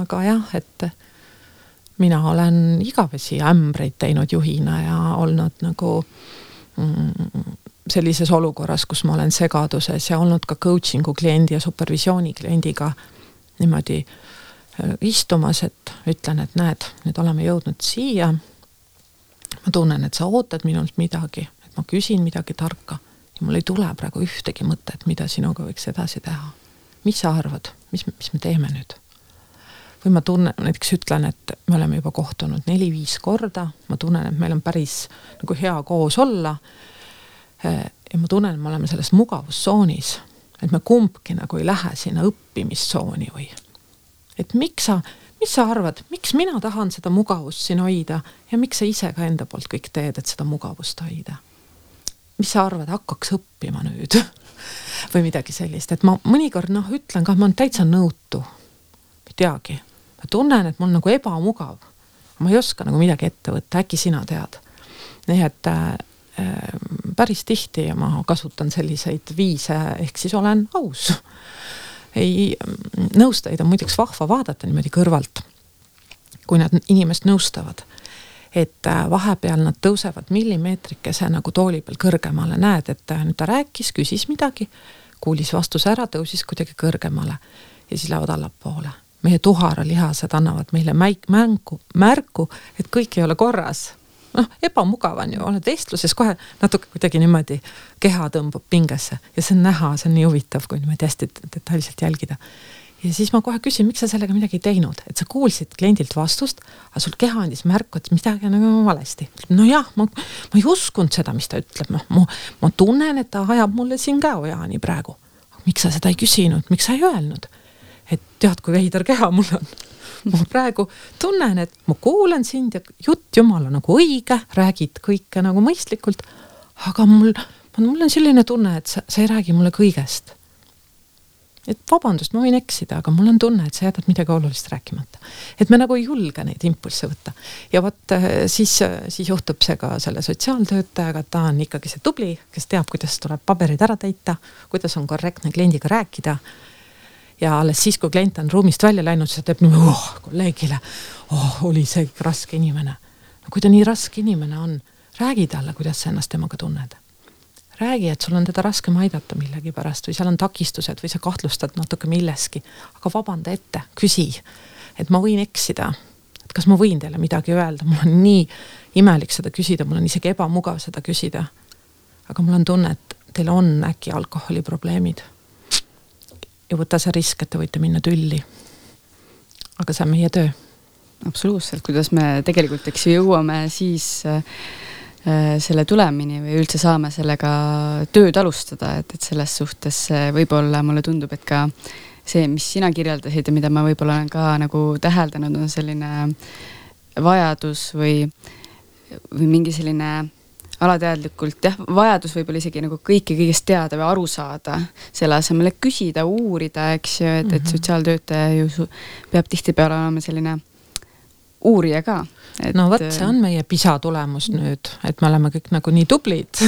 Speaker 2: aga jah, et mina olen igavesi ämbreid teinud juhina ja olnud nagu mm, sellises olukorras, kus ma olen segaduses ja olnud ka coaching'u kliendi ja supervisiooni kliendiga niimoodi äh, istumas, et ütlen, et näed, nüüd oleme jõudnud siia. ma tunnen, et sa ootad minult midagi, et ma küsin midagi tarka ja mul ei tule praegu ühtegi mõtet, mida sinuga võiks edasi teha. mis sa arvad, mis, mis me teeme nüüd? Või ma tunnen, näiteks ütlen, et me oleme juba kohtunud neli-viis korda, ma tunnen, et meil on päris nagu hea koos olla. Äh, ja ma tunnen, et me oleme selles mugavustsoonis et me kumbki nagu ei lähe sinna õppimistsooni või. et miks sa, mis sa arvad, miks mina tahan seda mugavust siin hoida ja miks sa ise ka enda poolt kõik teed, et seda mugavust hoida? mis sa arvad, hakkaks õppima nüüd või midagi sellist, et ma mõnikord noh, ütlen ka, ma olen täitsa nõutu. ei teagi, ma tunnen, et mul nagu ebamugav. ma ei oska nagu midagi ette võtta, äkki sina tead. nii et äh, Ehm, päris tihti ma kasutan selliseid viise, ehk siis olen aus. ei, nõustajaid on muideks vahva vaadata niimoodi kõrvalt, kui nad inimest nõustavad. et äh, vahepeal nad tõusevad millimeetrikese nagu tooli peal kõrgemale, näed, et äh, nüüd ta rääkis, küsis midagi, kuulis vastuse ära, tõusis kuidagi kõrgemale ja siis lähevad allapoole meie tuharalihased annavad meile mäik-, mängu, märku, et kõik ei ole korras noh, ebamugav on ju, oled vestluses kohe natuke kuidagi niimoodi, keha tõmbab pingesse ja see on näha, see on nii huvitav, kui niimoodi hästi detailselt jälgida. ja siis ma kohe küsin, miks sa sellega midagi ei teinud, et sa kuulsid kliendilt vastust, aga sul keha andis märku, et midagi on nagu valesti. nojah, ma, ma ei uskunud seda, mis ta ütleb, noh, ma, ma tunnen, et ta ajab mulle siin käojaani praegu. miks sa seda ei küsinud, miks sa ei öelnud? Et tead, kui veider keha mul on ma praegu tunnen, et ma kuulan sind ja jutt jumala nagu õige, räägid kõike nagu mõistlikult. aga mul, mul on selline tunne, et sa, sa ei räägi mulle kõigest. et vabandust, ma võin eksida, aga mul on tunne, et sa jätad midagi olulist rääkimata. et me nagu ei julge neid impulsse võtta. ja vot äh, siis, siis juhtub see ka selle sotsiaaltöötajaga, ta on ikkagi see tubli, kes teab, kuidas tuleb paberid ära täita, kuidas on korrektne kliendiga rääkida ja alles siis, kui klient on ruumist välja läinud, siis ta teeb niimoodi oh, kolleegile, oh, oli see raske inimene. no kui ta nii raske inimene on, räägi talle, kuidas sa ennast temaga tunned. räägi, et sul on teda raskem aidata millegipärast või seal on takistused või sa kahtlustad natuke milleski, aga vabanda ette, küsi, et ma võin eksida, et kas ma võin teile midagi öelda, mul on nii imelik seda küsida, mul on isegi ebamugav seda küsida. aga mul on tunne, et teil on äkki alkoholiprobleemid ja võta see risk, et te võite minna tülli. aga see on meie töö.
Speaker 1: absoluutselt, kuidas me tegelikult, eks ju, jõuame siis äh, selle tulemini või üldse saame sellega tööd alustada, et, et selles suhtes võib-olla mulle tundub, et ka see, mis sina kirjeldasid ja mida ma võib-olla olen ka nagu täheldanud, on selline vajadus või, või mingi selline alateadlikult jah, vajadus võib-olla isegi nagu kõike kõigest teada või aru saada, selle asemel, et küsida, uurida, eks ju, et, et mhm. sotsiaaltöötaja ju peab tihtipeale olema selline uurija ka.
Speaker 2: no vot, see on meie PISA tulemus nüüd, et me oleme kõik nagu nii tublid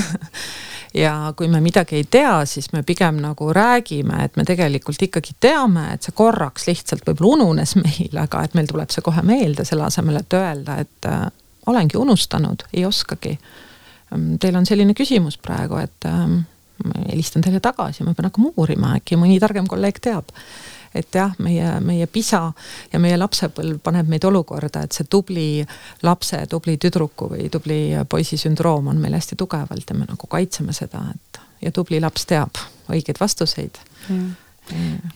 Speaker 2: ja kui me midagi ei tea, siis me pigem nagu räägime, et me tegelikult ikkagi teame, et see korraks lihtsalt võib-olla ununes meil, aga et meil tuleb see kohe meelde, selle asemel, et öelda, et äh, olengi unustanud, ei oskagi teil on selline küsimus praegu, et ähm, ma helistan teile tagasi, ma pean hakkama uurima, äkki mõni targem kolleeg teab. et jah, meie, meie pisa ja meie lapsepõlv paneb meid olukorda, et see tubli lapse, tubli tüdruku või tubli poisi sündroom on meil hästi tugevalt ja me nagu kaitseme seda, et ja tubli laps teab õigeid vastuseid.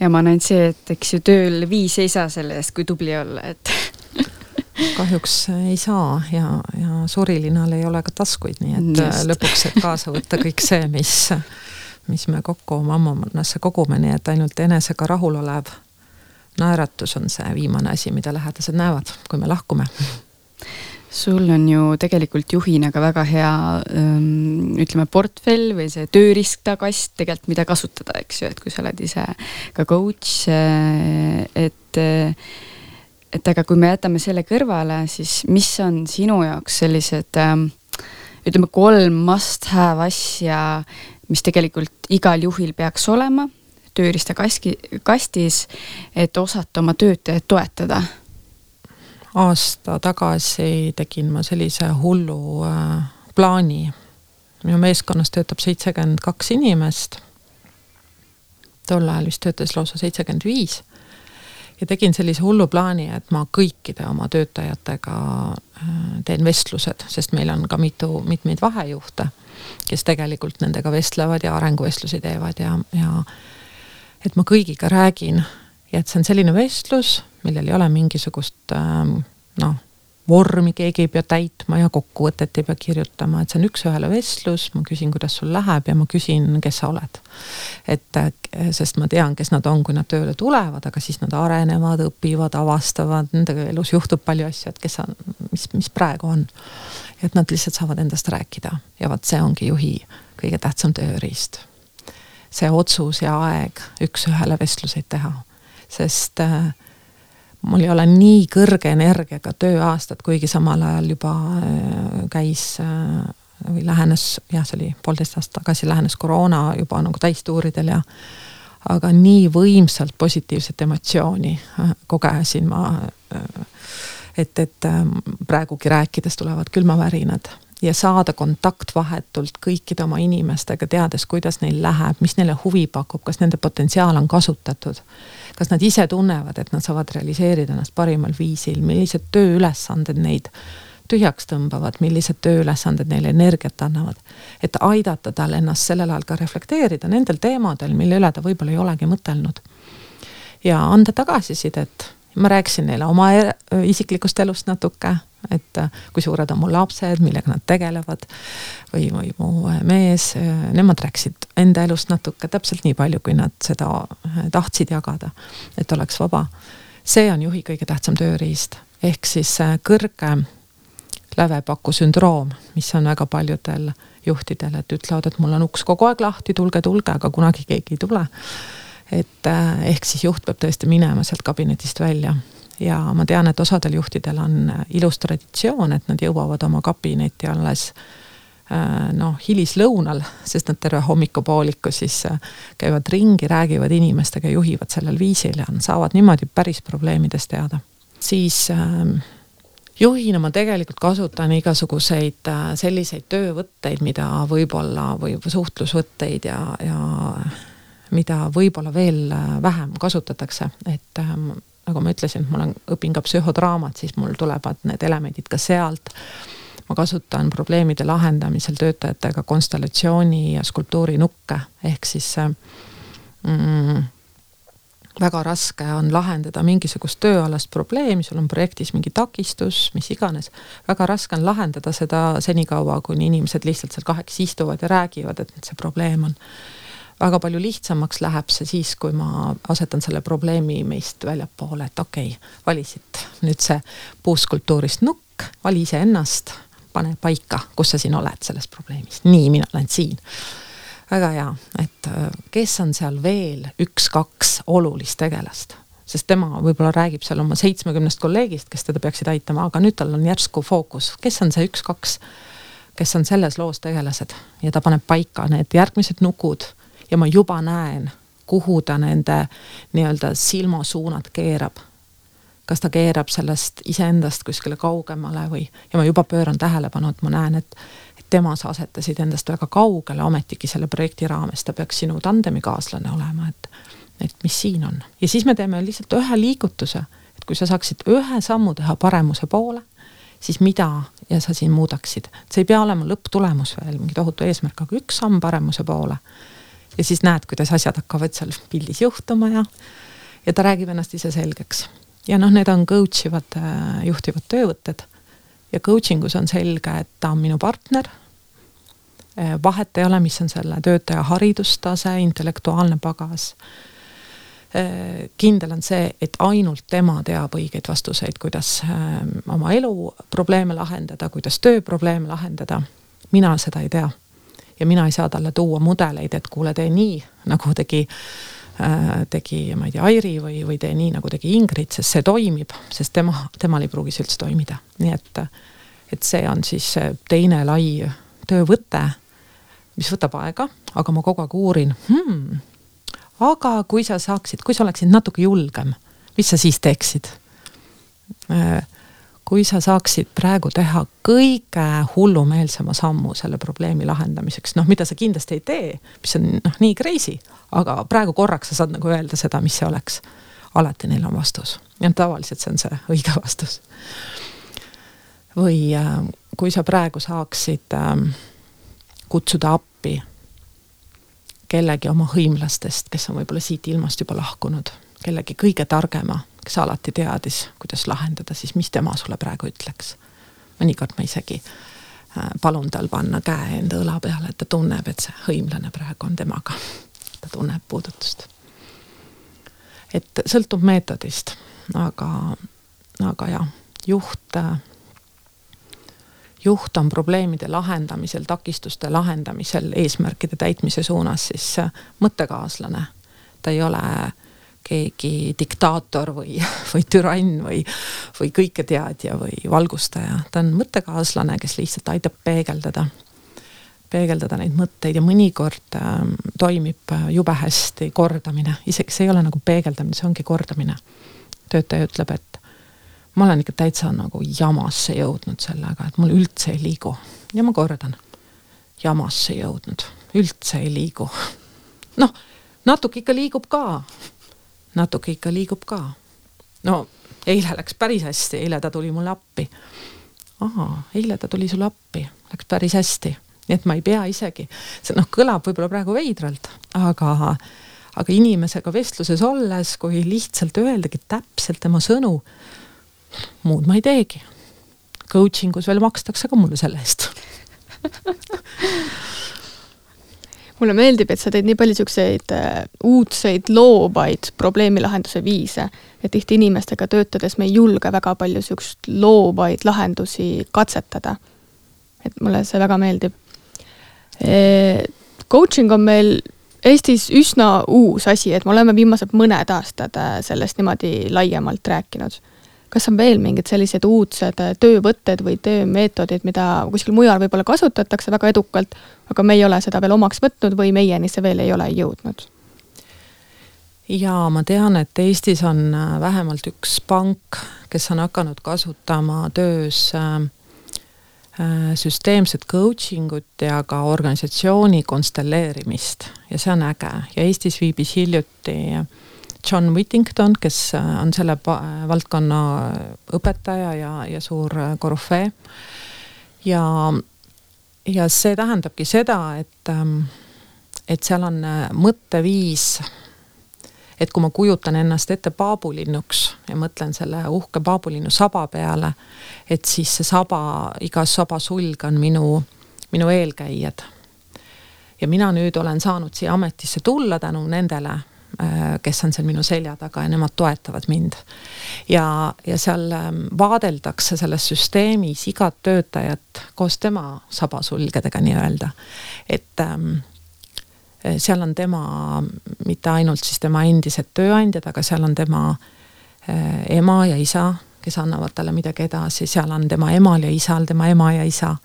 Speaker 1: ja ma näen see, et eks ju tööl viis ei saa selle eest, kui tubli olla, et
Speaker 2: kahjuks ei saa ja, ja surilinal ei ole ka taskuid, nii et Just. lõpuks saab kaasa võtta kõik see, mis, mis me kokku oma ammumannasse kogume, nii et ainult enesega rahulolev naeratus on see viimane asi, mida lähedased näevad, kui me lahkume
Speaker 1: sul on ju tegelikult juhina ka väga hea ähm, ütleme, portfell või see tööriistakast tegelikult, mida kasutada, eks ju, et kui sa oled ise ka coach, äh, et et aga kui me jätame selle kõrvale, siis mis on sinu jaoks sellised ähm, ütleme, kolm must have asja, mis tegelikult igal juhil peaks olema tööriistakaski, kastis, et osata oma töötajaid toetada?
Speaker 2: aasta tagasi tegin ma sellise hullu äh, plaani. minu meeskonnas töötab seitsekümmend kaks inimest. tol ajal vist töötas lausa seitsekümmend viis ja tegin sellise hullu plaani, et ma kõikide oma töötajatega äh, teen vestlused, sest meil on ka mitu, mitmeid vahejuhte, kes tegelikult nendega vestlevad ja arenguvestlusi teevad ja, ja et ma kõigiga räägin ja et see on selline vestlus, millel ei ole mingisugust ähm, noh vormi keegi ei pea täitma ja kokkuvõtet ei pea kirjutama, et see on üks-ühele vestlus, ma küsin, kuidas sul läheb ja ma küsin, kes sa oled. Et sest ma tean, kes nad on, kui nad tööle tulevad, aga siis nad arenevad, õpivad, avastavad, nende elus juhtub palju asju, et kes mis, mis praegu on. et nad lihtsalt saavad endast rääkida ja vot see ongi juhi kõige tähtsam tööriist. see otsus ja aeg üks-ühele vestluseid teha, sest äh, mul ei ole nii kõrge energiaga tööaastat, kuigi samal ajal juba äh, käis äh, või lähenes, jah, see oli poolteist aastat tagasi, lähenes koroona juba nagu täistuuridel ja aga nii võimsalt positiivset emotsiooni äh, kogesin ma, et, et praegugi rääkides tulevad külmavärinad ja saada kontakt vahetult kõikide oma inimestega, teades, kuidas neil läheb, mis neile huvi pakub, kas nende potentsiaal on kasutatud kas nad ise tunnevad, et nad saavad realiseerida ennast parimal viisil, millised tööülesanded neid tühjaks tõmbavad, millised tööülesanded neile energiat annavad. et aidata tal ennast sellel ajal ka reflekteerida nendel teemadel, mille üle ta võib-olla ei olegi mõtelnud. ja anda tagasisidet ma rääkisin neile oma isiklikust elust natuke, et äh, kui suured on mu lapsed, millega nad tegelevad või, või mu äh, mees, äh, nemad rääkisid enda elust natuke, täpselt nii palju, kui nad seda tahtsid jagada, et oleks vaba. see on juhi kõige tähtsam tööriist, ehk siis kõrge lävepaku sündroom, mis on väga paljudel juhtidel, et ütlevad, et mul on uks kogu aeg lahti, tulge, tulge, aga kunagi keegi ei tule et äh, ehk siis juht peab tõesti minema sealt kabinetist välja ja ma tean, et osadel juhtidel on äh, ilus traditsioon, et nad jõuavad oma kabinetti alles äh, noh, hilislõunal, sest nad terve hommikupooliku siis käivad ringi, räägivad inimestega, juhivad sellel viisil ja saavad niimoodi päris probleemidest teada. siis juhina ma tegelikult kasutan igasuguseid selliseid töövõtteid, mida võib-olla või suhtlusvõtteid ja, ja mida võib-olla veel äh, vähem kasutatakse, et ähm, nagu ma ütlesin, ma olen, õpin ka psühhodraamat, siis mul tulevad need elemendid ka sealt. ma kasutan probleemide lahendamisel töötajatega konstellatsiooni ja skulptuurinukke, ehk siis äh, mm, väga raske on lahendada mingisugust tööalast probleemi, sul on projektis mingi takistus, mis iganes. väga raske on lahendada seda senikaua, kuni inimesed lihtsalt seal kahekesi istuvad ja räägivad, et see probleem on väga palju lihtsamaks läheb see siis, kui ma asetan selle probleemi meist väljapoole, et okei okay,, valisid nüüd see puuskultuurist nukk, vali iseennast, pane paika, kus sa siin oled selles probleemis, nii, mina olen siin. Väga hea, et äh, kes on seal veel üks-kaks olulist tegelast? Sest tema võib-olla räägib seal oma seitsmekümnest kolleegist, kes teda peaksid aitama, aga nüüd tal on järsku fookus, kes on see üks-kaks, kes on selles loos tegelased? Ja ta paneb paika need järgmised nukud ja ma juba näen, kuhu ta nende nii-öelda silmasuunad keerab. kas ta keerab sellest iseendast kuskile kaugemale või, ja ma juba pööran tähelepanu, et ma näen, et et tema sa asetasid endast väga kaugele, ometigi selle projekti raames ta peaks sinu tandemikaaslane olema, et et mis siin on ja siis me teeme lihtsalt ühe liigutuse, et kui sa saaksid ühe sammu teha paremuse poole, siis mida ja sa siin muudaksid, see ei pea olema lõpptulemus veel mingi tohutu eesmärk, aga üks samm paremuse poole. ja siis näed, kuidas asjad hakkavad seal pildis juhtuma ja, ja ta räägib ennast ise selgeks. ja noh, need on coach ivad, juhtivad töövõtted ja coaching us on selge, et ta on minu partner äh, vahet ei ole, mis on selle töötaja haridustase, intellektuaalne pagas Äh, kindel on see, et ainult tema teab õigeid vastuseid, kuidas ähm, oma elu probleeme lahendada, kuidas tööprobleeme lahendada. mina seda ei tea. ja mina ei saa talle tuua mudeleid, et kuule, tee nii, nagu tegi äh, tegi, ma ei tea, Airi või, või tee nii, nagu tegi Ingrid, sest see toimib, sest tema, temal ei pruugi see üldse toimida, nii et, et see on siis teine lai töövõte, mis võtab aega, aga ma kogu aeg uurin hmm,, aga kui sa saaksid, kui sa oleksid natuke julgem, mis sa siis teeksid? Kui sa saaksid praegu teha kõige hullumeelsema sammu selle probleemi lahendamiseks, noh, mida sa kindlasti ei tee, mis on noh, nii crazy, aga praegu korraks sa saad nagu öelda seda, mis see oleks. alati neil on vastus ja tavaliselt see on see õige vastus. või äh, kui sa praegu saaksid äh, kutsuda appi kellegi oma hõimlastest, kes on võib-olla siit ilmast juba lahkunud, kellegi kõige targema, kes alati teadis, kuidas lahendada, siis mis tema sulle praegu ütleks. mõnikord ma isegi äh, palun tal panna käe enda õla peale, et ta tunneb, et see hõimlane praegu on temaga. ta tunneb puudutust. et sõltub meetodist, aga, aga jah, juht äh, juht on probleemide lahendamisel, takistuste lahendamisel, eesmärkide täitmise suunas, siis äh, mõttekaaslane. ta ei ole keegi diktaator või, või türann või, või kõiketeadja või valgustaja, ta on mõttekaaslane, kes lihtsalt aitab peegeldada, peegeldada neid mõtteid ja mõnikord äh, toimib jube hästi kordamine, isegi see ei ole nagu peegeldamine, see ongi kordamine. töötaja ütleb, et ma olen ikka täitsa nagu jamasse jõudnud sellega, et mul üldse ei liigu. ja ma kordan, jamasse jõudnud, üldse ei liigu. noh, natuke ikka liigub ka. Natuke ikka liigub ka. no eile läks päris hästi, eile ta tuli mulle appi. ahaa, eile ta tuli sulle appi, läks päris hästi. nii et ma ei pea isegi, see noh, kõlab võib-olla praegu veidralt, aga aga inimesega vestluses olles, kui lihtsalt öeldagi täpselt tema sõnu muud ma ei teegi. Coaching us veel makstakse ka mulle selle eest
Speaker 3: mulle meeldib, et sa teed nii palju niisuguseid äh, uudseid loovaid probleemilahenduse viise, et tihti inimestega töötades me ei julge väga palju niisugust loovaid lahendusi katsetada. et mulle see väga meeldib e,. Coaching on meil Eestis üsna uus asi, et me oleme viimased mõned aastad äh, sellest niimoodi laiemalt rääkinud kas on veel mingid sellised uudsed äh, töövõtted või töömeetodid, mida kuskil mujal võib-olla kasutatakse väga edukalt, aga me ei ole seda veel omaks võtnud või meieni see veel ei ole jõudnud?
Speaker 2: jaa, ma tean, et Eestis on äh, vähemalt üks pank, kes on hakanud kasutama töös äh, süsteemset coaching ut ja ka organisatsiooni konstelleerimist ja see on äge ja Eestis viibis hiljuti äh, John Whittington, kes äh, on selle valdkonna õpetaja ja, ja suur äh, korüfee. ja, ja see tähendabki seda, et, ähm, et seal on äh, mõtteviis, et kui ma kujutan ennast ette paabulinnuks ja mõtlen selle uhke paabulinnu saba peale, et siis see saba, iga saba sulg on minu, minu eelkäijad. ja mina nüüd olen saanud siia ametisse tulla tänu nendele kes on seal minu selja taga ja nemad toetavad mind. ja, ja seal ähm, vaadeldakse selles süsteemis igat töötajat koos tema sabasulgedega nii-öelda. et ähm, seal on tema, mitte ainult siis tema endised tööandjad, aga seal on tema äh, ema ja isa, kes annavad talle midagi edasi, seal on tema emal ja isal tema ema ja isa.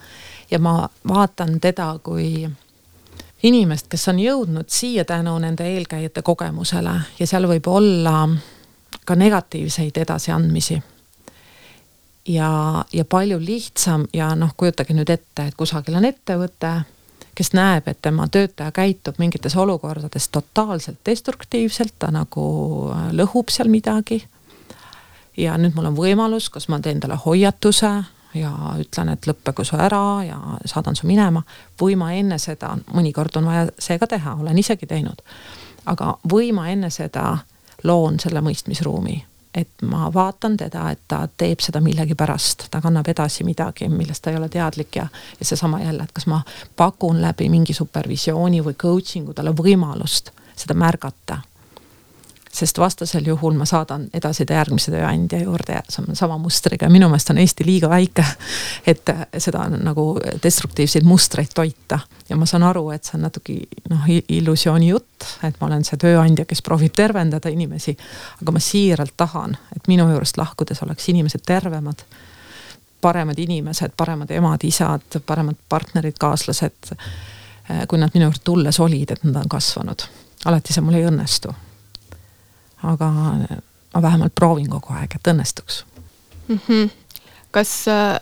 Speaker 2: ja ma vaatan teda kui inimest, kes on jõudnud siia tänu nende eelkäijate kogemusele ja seal võib olla ka negatiivseid edasiandmisi. ja, ja palju lihtsam ja noh, kujutage nüüd ette, et kusagil on ettevõte, kes näeb, et tema töötaja käitub mingites olukordades totaalselt destruktiivselt, ta nagu äh, lõhub seal midagi. ja nüüd mul on võimalus, kas ma teen talle hoiatuse ja ütlen, et lõppegu su ära ja saadan su minema. Või ma enne seda, mõnikord on vaja see ka teha, olen isegi teinud. aga või ma enne seda loon selle mõistmisruumi et ma vaatan teda, et ta teeb seda millegipärast, ta kannab edasi midagi, millest ta ei ole teadlik ja, ja seesama jälle, et kas ma pakun läbi mingi supervisiooni või coaching'u talle võimalust seda märgata sest vastasel juhul ma saadan edasi ta järgmise tööandja juurde sama, sama mustriga ja minu meelest on Eesti liiga väike, et seda nagu destruktiivseid mustreid toita. ja ma saan aru, et see on natuke noh, illusiooni jutt, et ma olen see tööandja, kes proovib tervendada inimesi. aga ma siiralt tahan, et minu juurest lahkudes oleks inimesed tervemad paremad inimesed, paremad emad-isad, paremad partnerid, kaaslased. kui nad minu juurde tulles olid, et nad on kasvanud. alati see mul ei õnnestu aga ma vähemalt proovin kogu aeg, et õnnestuks
Speaker 3: mm. -hmm. kas äh,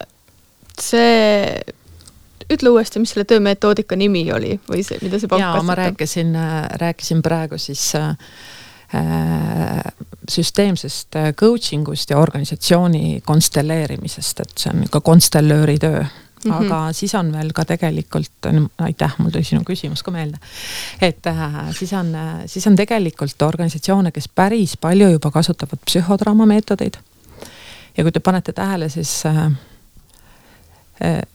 Speaker 3: see, ütle uuesti, mis selle töömetoodika nimi oli või see, mida see pank
Speaker 2: kasutab? ma rääkisin, äh, rääkisin praegu siis äh, äh, süsteemsest coaching ust ja organisatsiooni konstelleerimisest, et see on niisugune konstellööri töö Mm -hmm. aga siis on veel ka tegelikult, aitäh, mul tuli sinu küsimus ka meelde. et äh, siis on, siis on tegelikult organisatsioone, kes päris palju juba kasutavad psühhodraama meetodeid. ja kui te panete tähele, siis äh,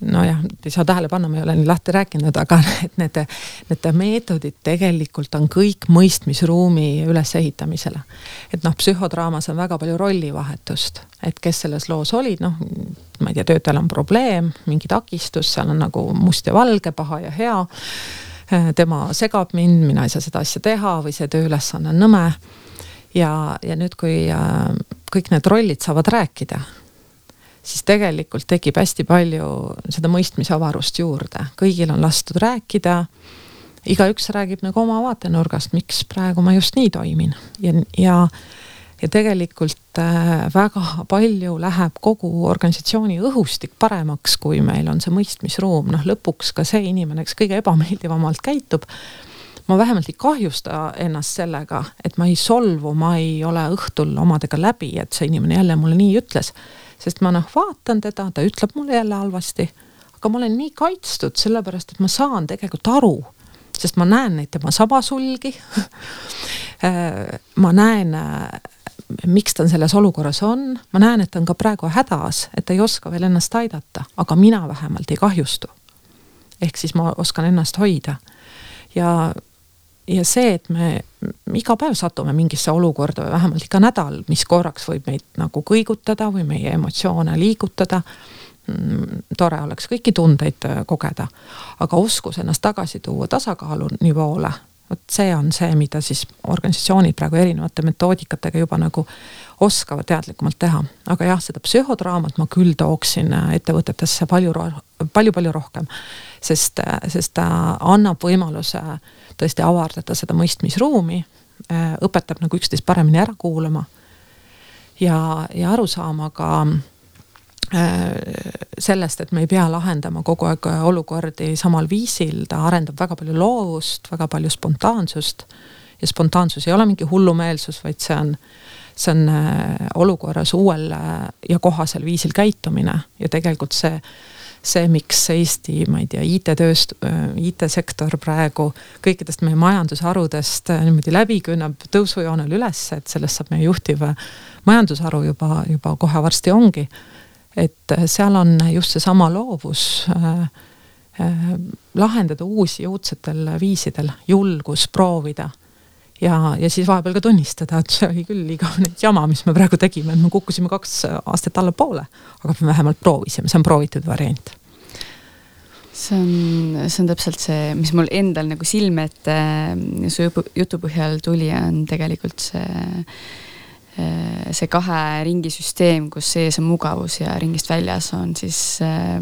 Speaker 2: nojah, ei saa tähele panna, ma ei ole nii lahti rääkinud, aga et need, need meetodid tegelikult on kõik mõistmisruumi ülesehitamisele. et noh, psühhodraamas on väga palju rollivahetust, et kes selles loos olid, noh, ma ei tea, töötajal on probleem, mingi takistus, seal on nagu must ja valge, paha ja hea. Eh, tema segab mind, mina ei saa seda asja teha või see tööülesanne on nõme. ja, ja nüüd, kui äh, kõik need rollid saavad rääkida siis tegelikult tekib hästi palju seda mõistmise avarust juurde, kõigil on lastud rääkida. igaüks räägib nagu oma vaatenurgast, miks praegu ma just nii toimin. Ja, ja, ja tegelikult äh, väga palju läheb kogu organisatsiooni õhustik paremaks, kui meil on see mõistmisruum, noh lõpuks ka see inimene, kes kõige ebameeldivamalt käitub. Ma vähemalt ei kahjusta ennast sellega, et ma ei solvu, ma ei ole õhtul omadega läbi, et see inimene jälle mulle nii ütles sest ma noh, vaatan teda, ta ütleb mulle jälle halvasti, aga ma olen nii kaitstud, sellepärast et ma saan tegelikult aru, sest ma näen neid tema sabasulgi. Ma näen, miks ta selles olukorras on, ma näen, et ta on ka praegu hädas, et ta ei oska veel ennast aidata, aga mina vähemalt ei kahjustu. ehk siis ma oskan ennast hoida. Ja ja see, et me iga päev satume mingisse olukorda või vähemalt iga nädal, mis korraks võib meid nagu kõigutada või meie emotsioone liigutada mm,. tore oleks kõiki tundeid äh, kogeda, aga oskus ennast tagasi tuua tasakaalu nivoole, vot see on see, mida siis organisatsioonid praegu erinevate metoodikatega juba nagu oskavad teadlikumalt teha. aga jah, seda psühhodraamat ma küll tooksin äh, ettevõtetesse palju, palju-palju rohkem, sest, äh, sest ta annab võimaluse tõesti avardada seda mõistmisruumi, äh, õpetab nagu üksteist paremini ära kuulama ja, ja aru saama ka sellest, et me ei pea lahendama kogu aeg olukordi samal viisil, ta arendab väga palju loovust, väga palju spontaansust. ja spontaansus ei ole mingi hullumeelsus, vaid see on see on äh, olukorras uuel äh, ja kohasel viisil käitumine ja tegelikult see see, miks Eesti, ma ei tea, IT-tööst-, äh, IT-sektor praegu kõikidest meie majandusharudest niimoodi läbi künnab tõusujoonel üles, et sellest saab meie juhtiv majandusharu juba, juba kohe varsti ongi. et seal on just seesama loovus äh, äh, lahendada uusi uudsetel viisidel, julgus proovida ja, ja siis vahepeal ka tunnistada, et see oli küll igavene jama, mis me praegu tegime, me kukkusime kaks aastat allapoole, aga me vähemalt proovisime, see on proovitud variant
Speaker 1: see on, see on täpselt see, mis mul endal nagu silme ette su jutu põhjal tuli, on tegelikult see Äh, see kahe ringi süsteem, kus sees on mugavus ja ringist väljas on siis äh,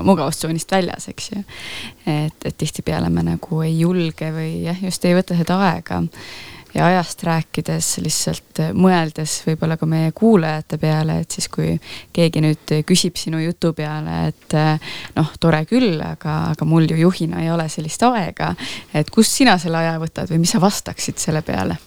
Speaker 1: mugavustsoonist väljas, eks ju. et, et tihtipeale me nagu ei julge või jah, just ei võta seda aega ja ajast rääkides lihtsalt mõeldes võib-olla ka meie kuulajate peale, et siis kui keegi nüüd küsib sinu jutu peale, et noh, tore küll, aga, aga mul ju juhina ei ole sellist aega. et kust sina selle aja võtad või mis sa vastaksid selle peale?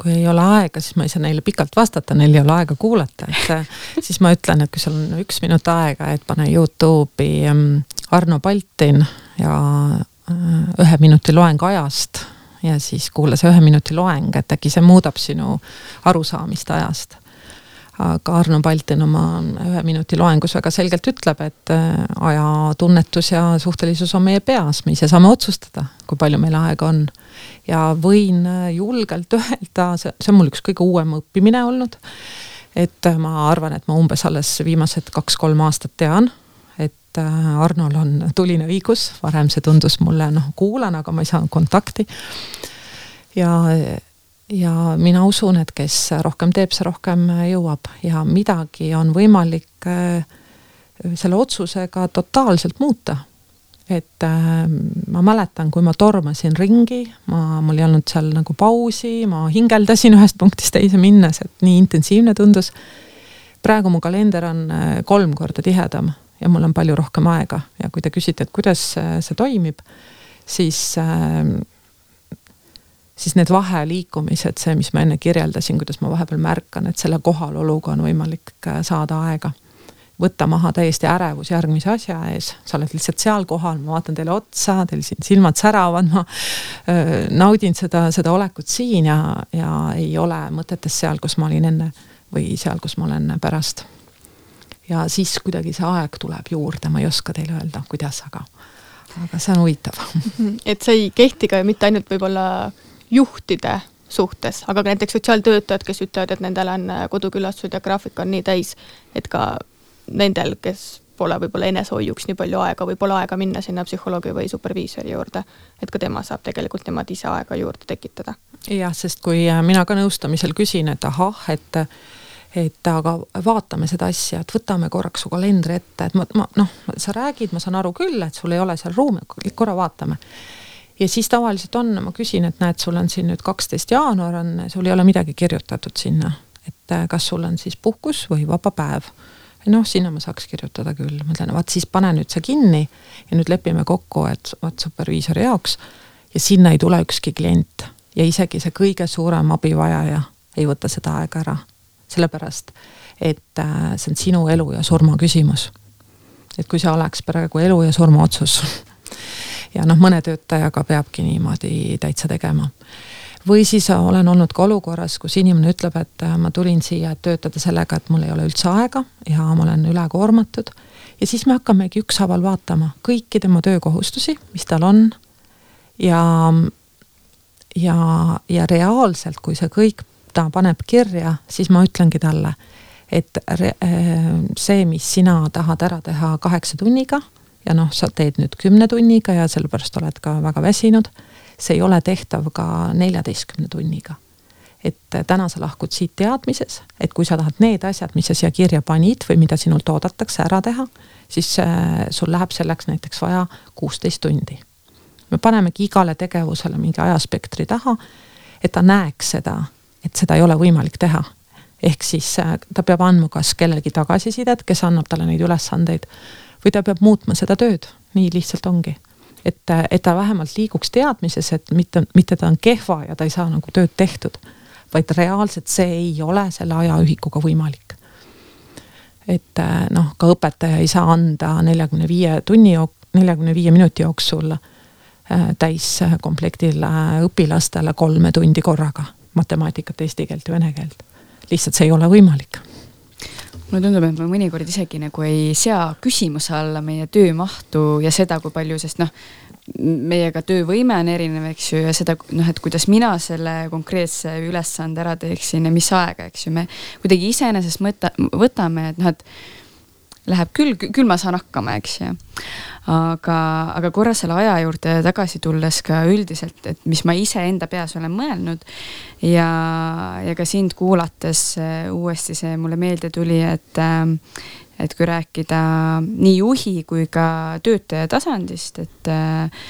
Speaker 2: kui ei ole aega, siis ma ei saa neile pikalt vastata, neil ei ole aega kuulata, et siis ma ütlen, et kui sul on üks minut aega, et pane Youtube'i mm, Arno Baltin ja äh, ühe minuti loeng ajast ja siis kuula see ühe minuti loeng, et äkki see muudab sinu arusaamist ajast. aga Arno Baltin oma ühe minuti loengus väga selgelt ütleb, et äh, ajatunnetus ja suhtelisus on meie peas, me ise saame otsustada, kui palju meil aega on. ja võin äh, julgelt öelda, see, see on mul üks kõige uuem õppimine olnud, et ma arvan, et ma umbes alles viimased kaks-kolm aastat tean et äh, Arnol on tuline õigus, varem see tundus mulle noh, kuulan, aga ma ei saanud kontakti. ja, ja mina usun, et kes rohkem teeb, see rohkem jõuab ja midagi on võimalik äh, selle otsusega totaalselt muuta et äh, ma mäletan, kui ma tormasin ringi, ma, mul ei olnud seal nagu pausi, ma hingeldasin ühest punktist teise minnes, et nii intensiivne tundus. praegu mu kalender on äh, kolm korda tihedam ja mul on palju rohkem aega. Ja kui te küsite, et kuidas see toimib, siis äh, siis need vaheliikumised, see, mis ma enne kirjeldasin, kuidas ma vahepeal märkan, et selle kohaloluga on võimalik äh, saada aega. võtta maha täiesti ärevus järgmise asja ees, sa oled lihtsalt seal kohal, ma vaatan teile otsa, teil siin silmad säravad, ma öö, äh, naudin seda, seda olekut siin ja, ja ei ole mõtetes seal, kus ma olin enne või seal, kus ma olen pärast ja siis kuidagi see aeg tuleb juurde, ma ei oska teile öelda, kuidas, aga, aga see on huvitav.
Speaker 3: et see ei kehti ka mitte ainult võib-olla juhtide suhtes, aga ka näiteks sotsiaaltöötajad, kes ütlevad, et nendel on kodukülastused ja graafik on nii täis, et ka nendel, kes pole võib-olla enesehoiuks nii palju aega või pole aega minna sinna psühholoogi või superviisori juurde, et ka tema saab tegelikult niimoodi ise aega juurde tekitada.
Speaker 2: jah, sest kui mina ka nõustamisel küsin, et ahah, et et aga vaatame seda asja, et võtame korraks su kalendri ette, et ma, ma noh, sa räägid, ma saan aru küll, et sul ei ole seal ruumi, korra vaatame. ja siis tavaliselt on, ma küsin, et näed, sul on siin nüüd kaksteist jaanuar on, sul ei ole midagi kirjutatud sinna, et äh, kas sul on siis puhkus või vaba päev? Noh, sinna ma saaks kirjutada küll, ma ütlen, vaat siis pane nüüd see kinni ja nüüd lepime kokku, et vot superviisori jaoks. Ja sinna ei tule ükski klient ja isegi see kõige suurem abivajaja ei võta seda aega ära sellepärast et äh, see on sinu elu ja surma küsimus. et kui see oleks praegu elu ja surma otsus ja noh, mõne töötajaga peabki niimoodi täitsa tegema. või siis olen olnud ka olukorras, kus inimene ütleb, et äh, ma tulin siia, et töötada sellega, et mul ei ole üldse aega ja ma olen ülekoormatud. ja siis me hakkamegi ükshaaval vaatama kõiki tema töökohustusi, mis tal on. ja, ja, ja reaalselt, kui see kõik ta paneb kirja, siis ma ütlengi talle, et äh, see, mis sina tahad ära teha kaheksa tunniga ja noh, sa teed nüüd kümne tunniga ja sellepärast oled ka väga väsinud, see ei ole tehtav ka neljateistkümne tunniga et täna sa lahkud siit teadmises, et kui sa tahad need asjad, mis sa siia kirja panid või mida sinult oodatakse ära teha, siis äh, sul läheb selleks näiteks vaja kuusteist tundi. me panemegi igale tegevusele mingi ajaspektri taha, et ta näeks seda et seda ei ole võimalik teha. ehk siis äh, ta peab andma kas kellelegi tagasisidet, kes annab talle neid ülesandeid või ta peab muutma seda tööd, nii lihtsalt ongi. et, äh, et ta vähemalt liiguks teadmises, et mitte, mitte ta on kehva ja ta ei saa nagu tööd tehtud, vaid reaalselt see ei ole selle ajaühikuga võimalik. et äh, noh, ka õpetaja ei saa anda neljakümne viie tunni jook-, neljakümne viie minuti jooksul täiskomplektil õpilastele kolme tundi korraga matemaatikat, eesti keelt ja vene keelt. lihtsalt see ei ole võimalik
Speaker 1: mulle tundub, et me mõnikord isegi nagu ei sea küsimuse alla meie töömahtu ja seda, kui palju, sest noh, meiega töövõime on erinev, eks ju, ja seda noh, et kuidas mina selle konkreetse ülesande ära teeksin ja mis aega, eks ju, me kuidagi iseenesest mõtta, võtame, et noh, et läheb küll, küll ma saan hakkama, eks ju. aga, aga korra selle aja juurde tagasi tulles ka üldiselt, et mis ma iseenda peas olen mõelnud ja, ja ka sind kuulates äh, uuesti see mulle meelde tuli, et äh, et kui rääkida nii juhi kui ka töötaja tasandist, et, äh,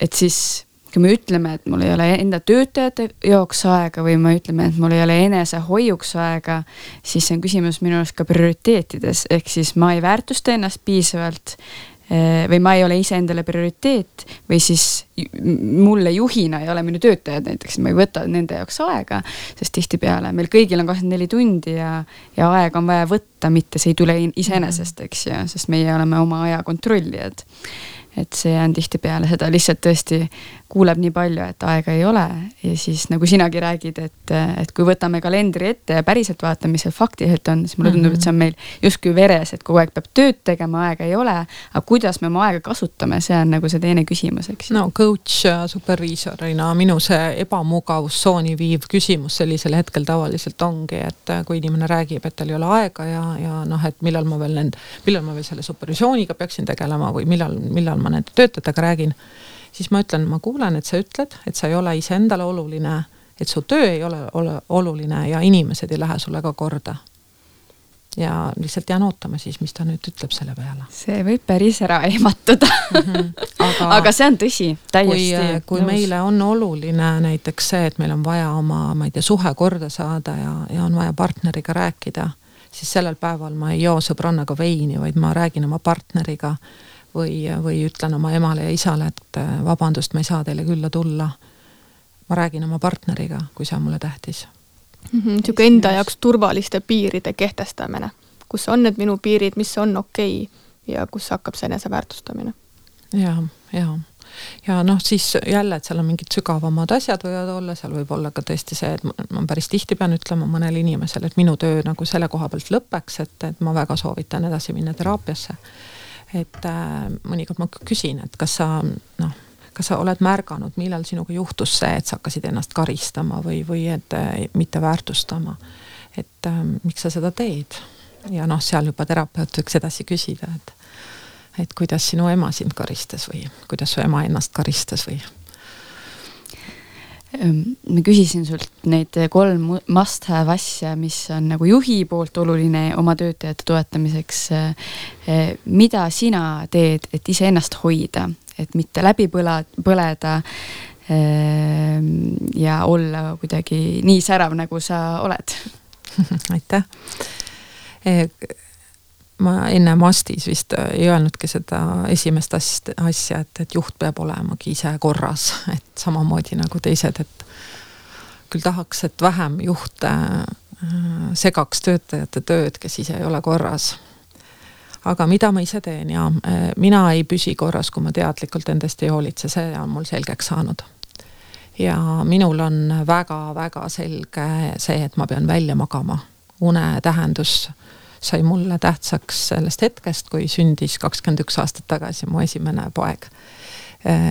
Speaker 1: et siis kui me ütleme, et mul ei ole enda töötajate jaoks aega või me ütleme, et mul ei ole enesehoiuks aega, siis see on küsimus minu arust ka prioriteetides, ehk siis ma ei väärtusta ennast piisavalt eh, või ma ei ole iseendale prioriteet või siis mulle juhina ei ole minu töötajad näiteks, ma ei võta nende jaoks aega, sest tihtipeale meil kõigil on kakskümmend neli tundi ja, ja aega on vaja võtta, mitte see ei tule iseenesest, eks ju, sest meie oleme oma aja kontrollijad et see on tihtipeale seda lihtsalt tõesti kuuleb nii palju, et aega ei ole ja siis nagu sinagi räägid, et, et kui võtame kalendri ette ja päriselt vaatame, mis seal faktiliselt on, siis mulle tundub, et see on meil justkui veres, et kogu aeg peab tööd tegema, aega ei ole. aga kuidas me oma aega kasutame, see on nagu see teine küsimus, eks
Speaker 2: no coach superviisorina minu see ebamugavustsooni viiv küsimus sellisel hetkel tavaliselt ongi, et kui inimene räägib, et tal ei ole aega ja, ja noh, et millal ma veel nende, millal ma veel selle supervisiooniga peaksin tegelema või millal, millal ma nende töötajatega räägin siis ma ütlen, ma kuulen, et sa ütled, et sa ei ole iseendale oluline, et su töö ei ole, ole oluline ja inimesed ei lähe sulle ka korda. ja lihtsalt jään ootama siis, mis ta nüüd ütleb selle peale.
Speaker 1: see võib päris ära ehmatada mm. -hmm. Aga, aga see on tõsi, täiesti.
Speaker 2: kui, kui nõus. meile on oluline näiteks see, et meil on vaja oma, ma ei tea, suhe korda saada ja, ja on vaja partneriga rääkida, siis sellel päeval ma ei joo sõbrannaga veini, vaid ma räägin oma partneriga või, või ütlen oma emale ja isale, et äh, vabandust, ma ei saa teile külla tulla. ma räägin oma partneriga, kui see on mulle tähtis
Speaker 3: mm. -hmm, niisugune enda jaoks turvaliste piiride kehtestamine, kus on need minu piirid, mis on okei okay ja kus hakkab see eneseväärtustamine.
Speaker 2: ja, ja ja noh, siis jälle, et seal on mingid sügavamad asjad võivad olla, seal võib olla ka tõesti see, et ma päris tihti pean ütlema mõnele inimesele, et minu töö nagu selle koha pealt lõpeks, et, et ma väga soovitan edasi minna teraapiasse et äh, mõnikord ma küsin, et kas sa noh, kas sa oled märganud, millal sinuga juhtus see, et sa hakkasid ennast karistama või, või et äh, mitte väärtustama. et äh, miks sa seda teed? ja noh, seal juba terapeut võiks edasi küsida, et et kuidas sinu ema sind karistas või kuidas su ema ennast karistas või
Speaker 1: ma küsisin sult neid kolm must have asja, mis on nagu juhi poolt oluline oma töötajate toetamiseks. mida sina teed, et iseennast hoida, et mitte läbi põla, põleda? Ja olla kuidagi nii särav, nagu sa oled?
Speaker 2: Aitäh ma enne Mastis vist ei öelnudki seda esimest asja, et, et juht peab olemagi ise korras, et samamoodi nagu teised, et küll tahaks, et vähem juhte äh, segaks töötajate tööd, kes ise ei ole korras. aga mida ma ise teen ja äh, mina ei püsi korras, kui ma teadlikult endast ei hoolitse, see on mul selgeks saanud. ja minul on väga-väga selge see, et ma pean välja magama. une tähendus sai mulle tähtsaks sellest hetkest, kui sündis kakskümmend üks aastat tagasi mu esimene poeg.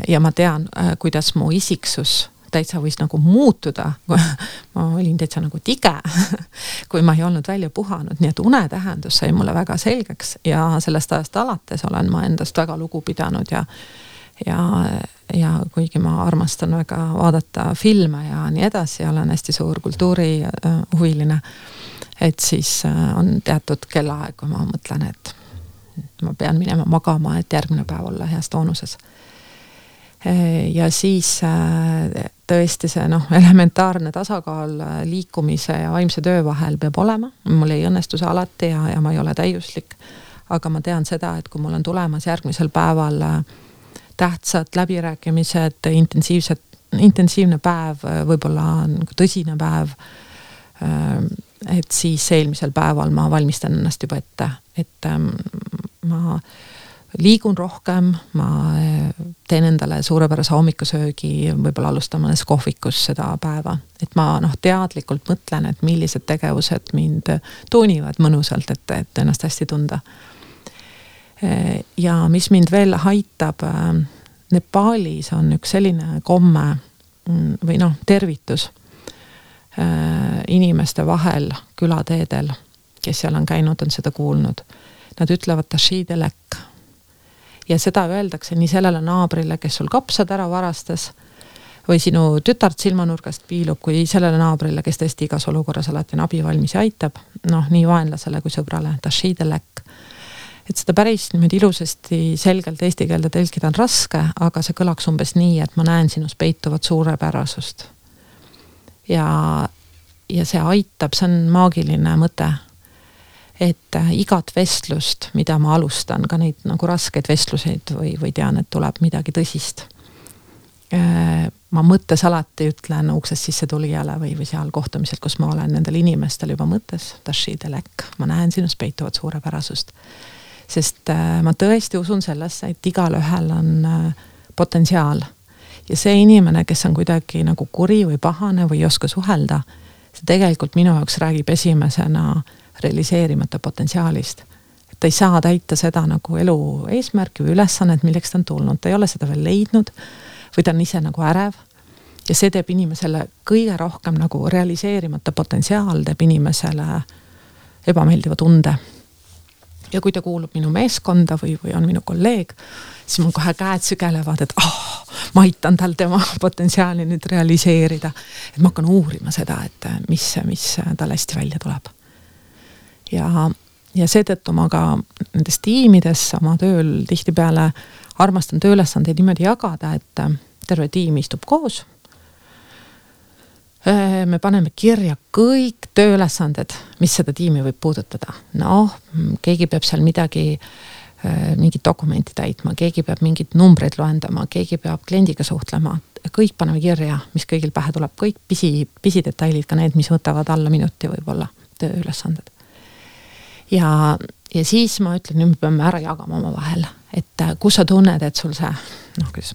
Speaker 2: ja ma tean, kuidas mu isiksus täitsa võis nagu muutuda. ma olin täitsa nagu tige kui ma ei olnud välja puhanud, nii et une tähendus sai mulle väga selgeks ja sellest ajast alates olen ma endast väga lugu pidanud ja ja, ja kuigi ma armastan väga vaadata filme ja nii edasi, olen hästi suur kultuurihuviline äh, et siis äh, on teatud kellaaeg, kui ma mõtlen, et ma pean minema magama, et järgmine päev olla heas toonuses. Äh, ja siis äh, tõesti see noh, elementaarne tasakaal liikumise ja vaimse töö vahel peab olema, mul ei õnnestu see alati ja, ja ma ei ole täiuslik. aga ma tean seda, et kui mul on tulemas järgmisel päeval tähtsad läbirääkimised, intensiivsed, intensiivne päev, võib-olla nagu tõsine päev et siis eelmisel päeval ma valmistan ennast juba ette, et ähm, ma liigun rohkem, ma äh, teen endale suurepärase hommikusöögi, võib-olla alustan mõnes kohvikus seda päeva. et ma noh, teadlikult mõtlen, et millised tegevused mind tuunivad mõnusalt, et, et ennast hästi tunda. Äh, ja mis mind veel aitab, äh, Nepaalis on üks selline komme mm, või noh, tervitus Äh, inimeste vahel külateedel, kes seal on käinud, on seda kuulnud. Nad ütlevad tashiidelek. ja seda öeldakse nii sellele naabrile, kes sul kapsad ära varastas või sinu tütart silmanurgast piilub, kui sellele naabrile, kes tõesti igas olukorras alati on abivalmis ja aitab. noh, nii vaenlasele kui sõbrale, tashiidelek. et seda päris niimoodi ilusasti selgelt eesti keelde tõlkida on raske, aga see kõlaks umbes nii, et ma näen sinus peituvat suurepärasust. Ja, ja see aitab, see on maagiline mõte. et äh, igat vestlust, mida ma alustan, ka neid nagu raskeid vestluseid või, või tean, et tuleb midagi tõsist äh, ma mõttes alati ütlen uksest sisse tulijale või, või seal kohtumisel, kus ma olen nendel inimestel juba mõttes, ma näen sinus peituvat suurepärasust. sest äh, ma tõesti usun sellesse, et igalühel on potentsiaal. Ja see inimene, kes on kuidagi nagu kuri või pahane või ei oska suhelda, see tegelikult minu jaoks räägib esimesena realiseerimata potentsiaalist et ta ei saa täita seda nagu elu eesmärki või ülesannet, milleks ta on tulnud, ta ei ole seda veel leidnud või ta on ise nagu ärev. ja see teeb inimesele kõige rohkem nagu realiseerimata potentsiaal teeb inimesele ebameeldiva tunde. Ja kui ta kuulub minu meeskonda või, või on minu kolleeg, siis mul kohe käed sügelevad, et ah oh,, ma aitan tal tema potentsiaali nüüd realiseerida. et ma hakkan uurima seda, et mis, mis tal hästi välja tuleb. ja, ja seetõttu ma ka nendes tiimides oma tööl tihtipeale armastan tööülesandeid niimoodi jagada, et äh, terve tiim istub koos. Äh, me paneme kirja kõik tööülesanded, mis seda tiimi võib puudutada. noh, keegi peab seal midagi, äh, mingit dokumenti täitma, keegi peab mingeid numbreid loendama, keegi peab kliendiga suhtlema. kõik paneme kirja, mis kõigil pähe tuleb, kõik pisi, pisidetailid, ka need, mis võtavad alla minuti võib-olla, tööülesanded. ja, ja siis ma ütlen, nüüd me peame ära jagama omavahel et äh, kus sa tunned, et sul see noh, kuidas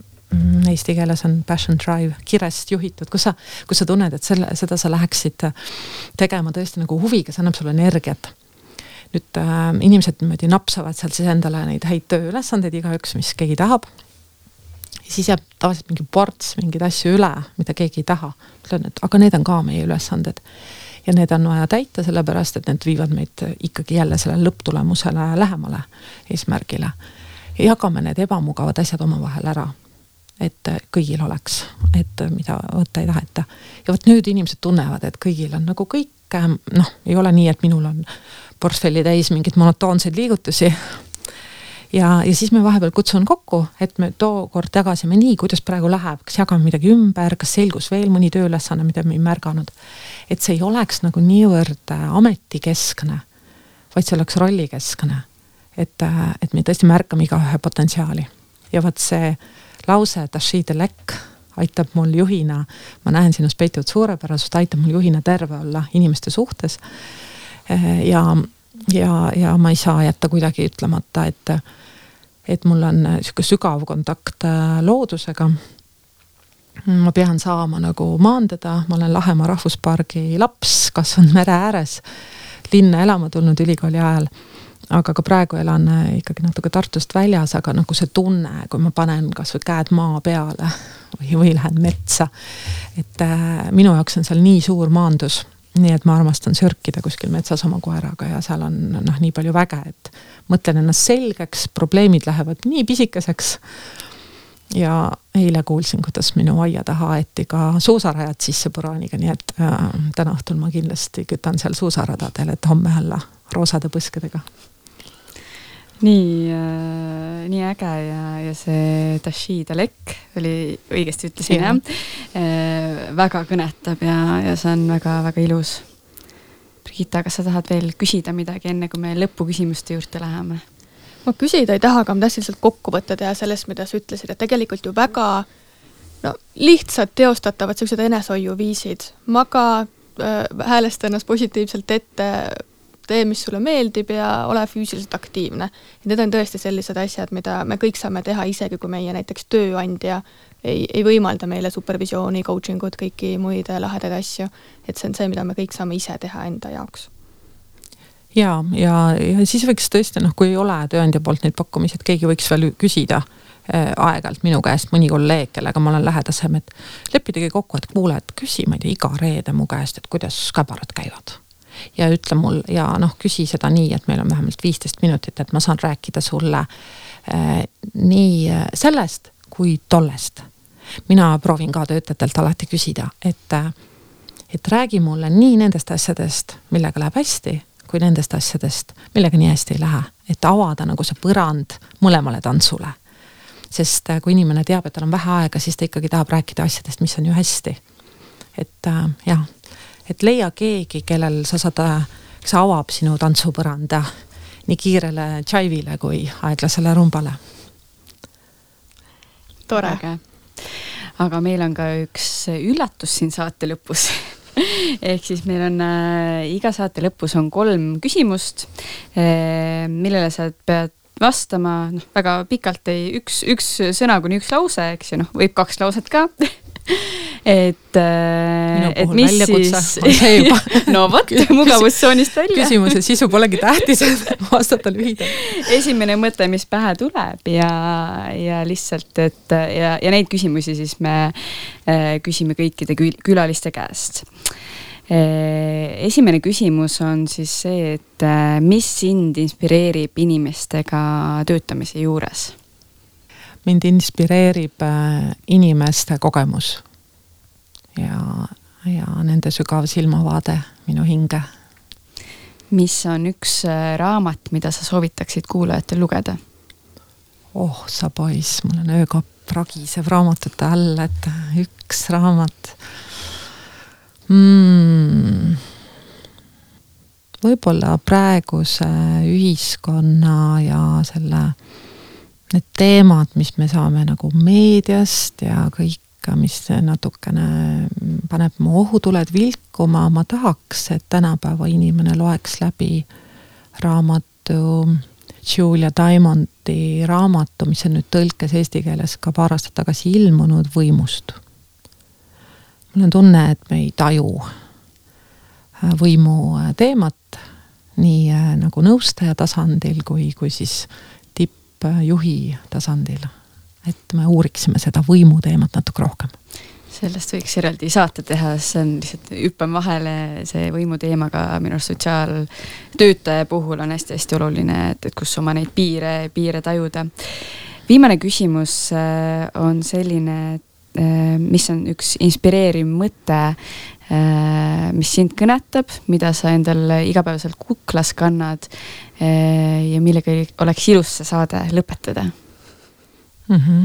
Speaker 2: eesti keeles on passion drive, kirest juhitud, kus sa, kus sa tunned, et selle, seda sa läheksid äh, tegema tõesti nagu huviga, see annab sulle energiat. nüüd äh, inimesed niimoodi napsavad sealt siis endale neid häid tööülesandeid, igaüks, mis keegi tahab. ja siis jääb tavaliselt mingi ports mingeid asju üle, mida keegi ei taha. ütlen, et aga need on ka meie ülesanded ja need on vaja täita, sellepärast et need viivad meid ikkagi jälle sellele lõpptulemusele lähemale, eesmärgile ja jagame need ebamugavad asjad omavahel ära. Et kõigil oleks, et mida võtta ei taheta. ja vot nüüd inimesed tunnevad, et kõigil on nagu kõik noh, ei ole nii, et minul on portfelli täis mingeid monotoonseid liigutusi. ja, ja siis me vahepeal kutsun kokku, et me tookord jagasime nii, kuidas praegu läheb, kas jagame midagi ümber, kas selgus veel mõni tööülesanne, mida me ei märganud. et see ei oleks nagu niivõrd ametikeskne, vaid see oleks rollikeskne et, et me tõesti märkame igaühe potentsiaali. ja vot see lause, aitab mul juhina, ma näen sinus peituvat suurepärasust, aitab mul juhina terve olla inimeste suhtes. ja, ja, ja ma ei saa jätta kuidagi ütlemata, et, et mul on sihuke sügav kontakt äh, loodusega. Ma pean saama nagu maandada, ma olen Lahemaa rahvuspargi laps, kasvanud mere ääres, linna elama tulnud ülikooli ajal aga ka praegu elan äh, ikkagi natuke Tartust väljas, aga nagu see tunne, kui ma panen kasvõi käed maa peale või, või lähen metsa. et äh, minu jaoks on seal nii suur maandus, nii et ma armastan sörkida kuskil metsas oma koeraga ja seal on noh, nii palju väge, et mõtlen ennast selgeks, probleemid lähevad nii pisikeseks. ja eile kuulsin, kuidas minu aia taha aeti ka suusarajad sisse puraaniga, nii et äh, täna õhtul ma kindlasti kütan seal suusaradadel, et homme olla roosade põskedega
Speaker 1: nii äh,, nii äge ja, ja see Tashi Dalek oli, õigesti ütlesin jah äh,, väga kõnetab ja, ja see on väga-väga ilus. Brigitta, kas sa tahad veel küsida midagi, enne kui me lõpuküsimuste juurde läheme?
Speaker 3: ma küsida ei taha, aga ma tahtsin lihtsalt kokkuvõtte teha sellest, mida sa ütlesid, et tegelikult ju väga no lihtsad teostatavad niisugused enesehoiuviisid, maga äh,, häälesta ennast positiivselt ette, tee, mis sulle meeldib ja ole füüsiliselt aktiivne. need on tõesti sellised asjad, mida me kõik saame teha, isegi kui meie näiteks tööandja ei, ei võimalda meile supervisiooni, coaching ut, kõiki muid lahedaid asju. et see on see, mida me kõik saame ise teha enda jaoks
Speaker 2: ja, ja, ja siis võiks tõesti noh, kui ei ole tööandja poolt neid pakkumisi, et keegi võiks veel küsida äh, aeg-ajalt minu käest mõni kolleeg, kellega ma olen lähedasem, et leppidagi kokku, et kuule, et küsi, ma ei tea, iga reede mu käest, et kuidas käbarad käivad ja ütle mul ja noh, küsi seda nii, et meil on vähemalt viisteist minutit, et ma saan rääkida sulle äh, nii äh, sellest kui tollest. mina proovin ka töötajatelt alati küsida, et, äh, et räägi mulle nii nendest asjadest, millega läheb hästi, kui nendest asjadest, millega nii hästi ei lähe. et avada nagu see põrand mõlemale tantsule. sest äh, kui inimene teab, et tal on vähe aega, siis ta ikkagi tahab rääkida asjadest, mis on ju hästi. et äh, jah, et leia keegi, kellel sa saad, kes avab sinu tantsupõranda nii kiirele džaivile kui aeglasele rumbale.
Speaker 3: tore.
Speaker 1: aga meil on ka üks üllatus siin saate lõpus ehk siis meil on äh, iga saate lõpus on kolm küsimust äh,, millele sa pead vastama, noh, väga pikalt ei, üks, üks sõna kuni üks lause, eks ju, noh, võib kaks lauset ka et, äh, et mis siis, no vot, mugavustsoonist välja.
Speaker 2: küsimuse sisu polegi tähtis, vastata lühidalt.
Speaker 1: esimene mõte, mis pähe tuleb ja, ja lihtsalt, et ja, ja neid küsimusi siis me äh, küsime kõikide külaliste käest Eh, esimene küsimus on siis see, et mis sind inspireerib inimestega töötamise juures?
Speaker 2: Mind inspireerib eh, inimeste kogemus ja, ja nende sügav silmavaade minu hinge.
Speaker 1: mis on üks raamat, mida sa soovitaksid kuulajatel lugeda?
Speaker 2: oh sa poiss, mul on öökapp ragisev raamatute all, et üks raamat mm,? võib-olla praeguse ühiskonna ja selle, need teemad, mis me saame nagu meediast ja kõik, mis natukene paneb mu ohutuled vilkuma, ma tahaks, et tänapäeva inimene loeks läbi raamatu Julia Diamondi raamatu, mis on nüüd tõlkes eesti keeles ka paar aastat tagasi ilmunud, Võimust. Mul on tunne, et me ei taju äh, võimu äh, teemat nii äh, nagu nõustaja tasandil kui, kui siis tippjuhi tasandil. et me uuriksime seda võimu teemat natuke rohkem
Speaker 1: sellest võiks eraldi saate teha, see on lihtsalt, hüppan vahele, see võimu teemaga minu arust sotsiaaltöötaja puhul on hästi-hästi oluline, et, et kus oma neid piire, piire tajuda. viimane küsimus on selline, et Äh, mis on üks inspireeriv mõte, äh, mis sind kõnetab, mida sa endal igapäevaselt kuklas kannad äh, ja millega oleks ilus see saade lõpetada
Speaker 2: mm? -hmm.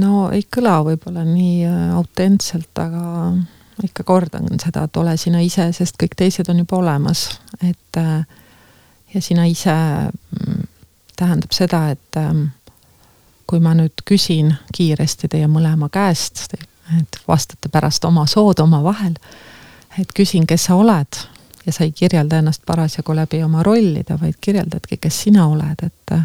Speaker 2: no ei kõla võib-olla nii autentselt, aga ikka kordan seda, et ole sina ise, sest kõik teised on juba olemas, et ja sina ise mm, tähendab seda, et kui ma nüüd küsin kiiresti teie mõlema käest, et vastate pärast oma sood omavahel, et küsin, kes sa oled. ja sa ei kirjelda ennast parasjagu läbi oma rollide, vaid kirjeldadki, kes sina oled, et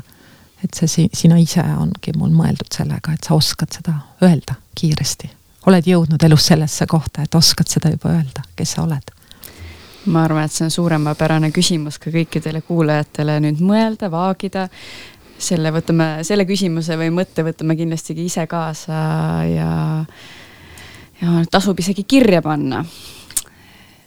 Speaker 2: et see sina ise ongi mul mõeldud sellega, et sa oskad seda öelda kiiresti. oled jõudnud elus sellesse kohta, et oskad seda juba öelda, kes sa oled.
Speaker 1: ma arvan, et see on suuremapärane küsimus ka kõikidele kuulajatele nüüd mõelda, vaagida, selle võtame, selle küsimuse või mõtte võtame kindlasti ise kaasa ja, ja tasub isegi kirja panna.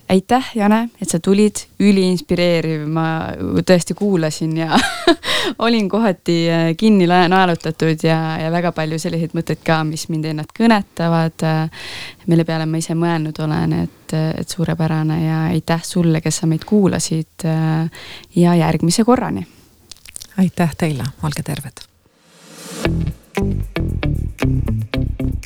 Speaker 1: aitäh, Jane, et sa tulid, üliinspireeriv, ma tõesti kuulasin ja olin kohati äh, kinni naelutatud ja, ja väga palju selliseid mõtteid ka, mis mind ennast kõnetavad, äh, mille peale ma ise mõelnud olen, et, äh, et suurepärane ja aitäh sulle, kes sa meid kuulasid ja järgmise korrani!
Speaker 2: aitäh teile, olge terved! thank you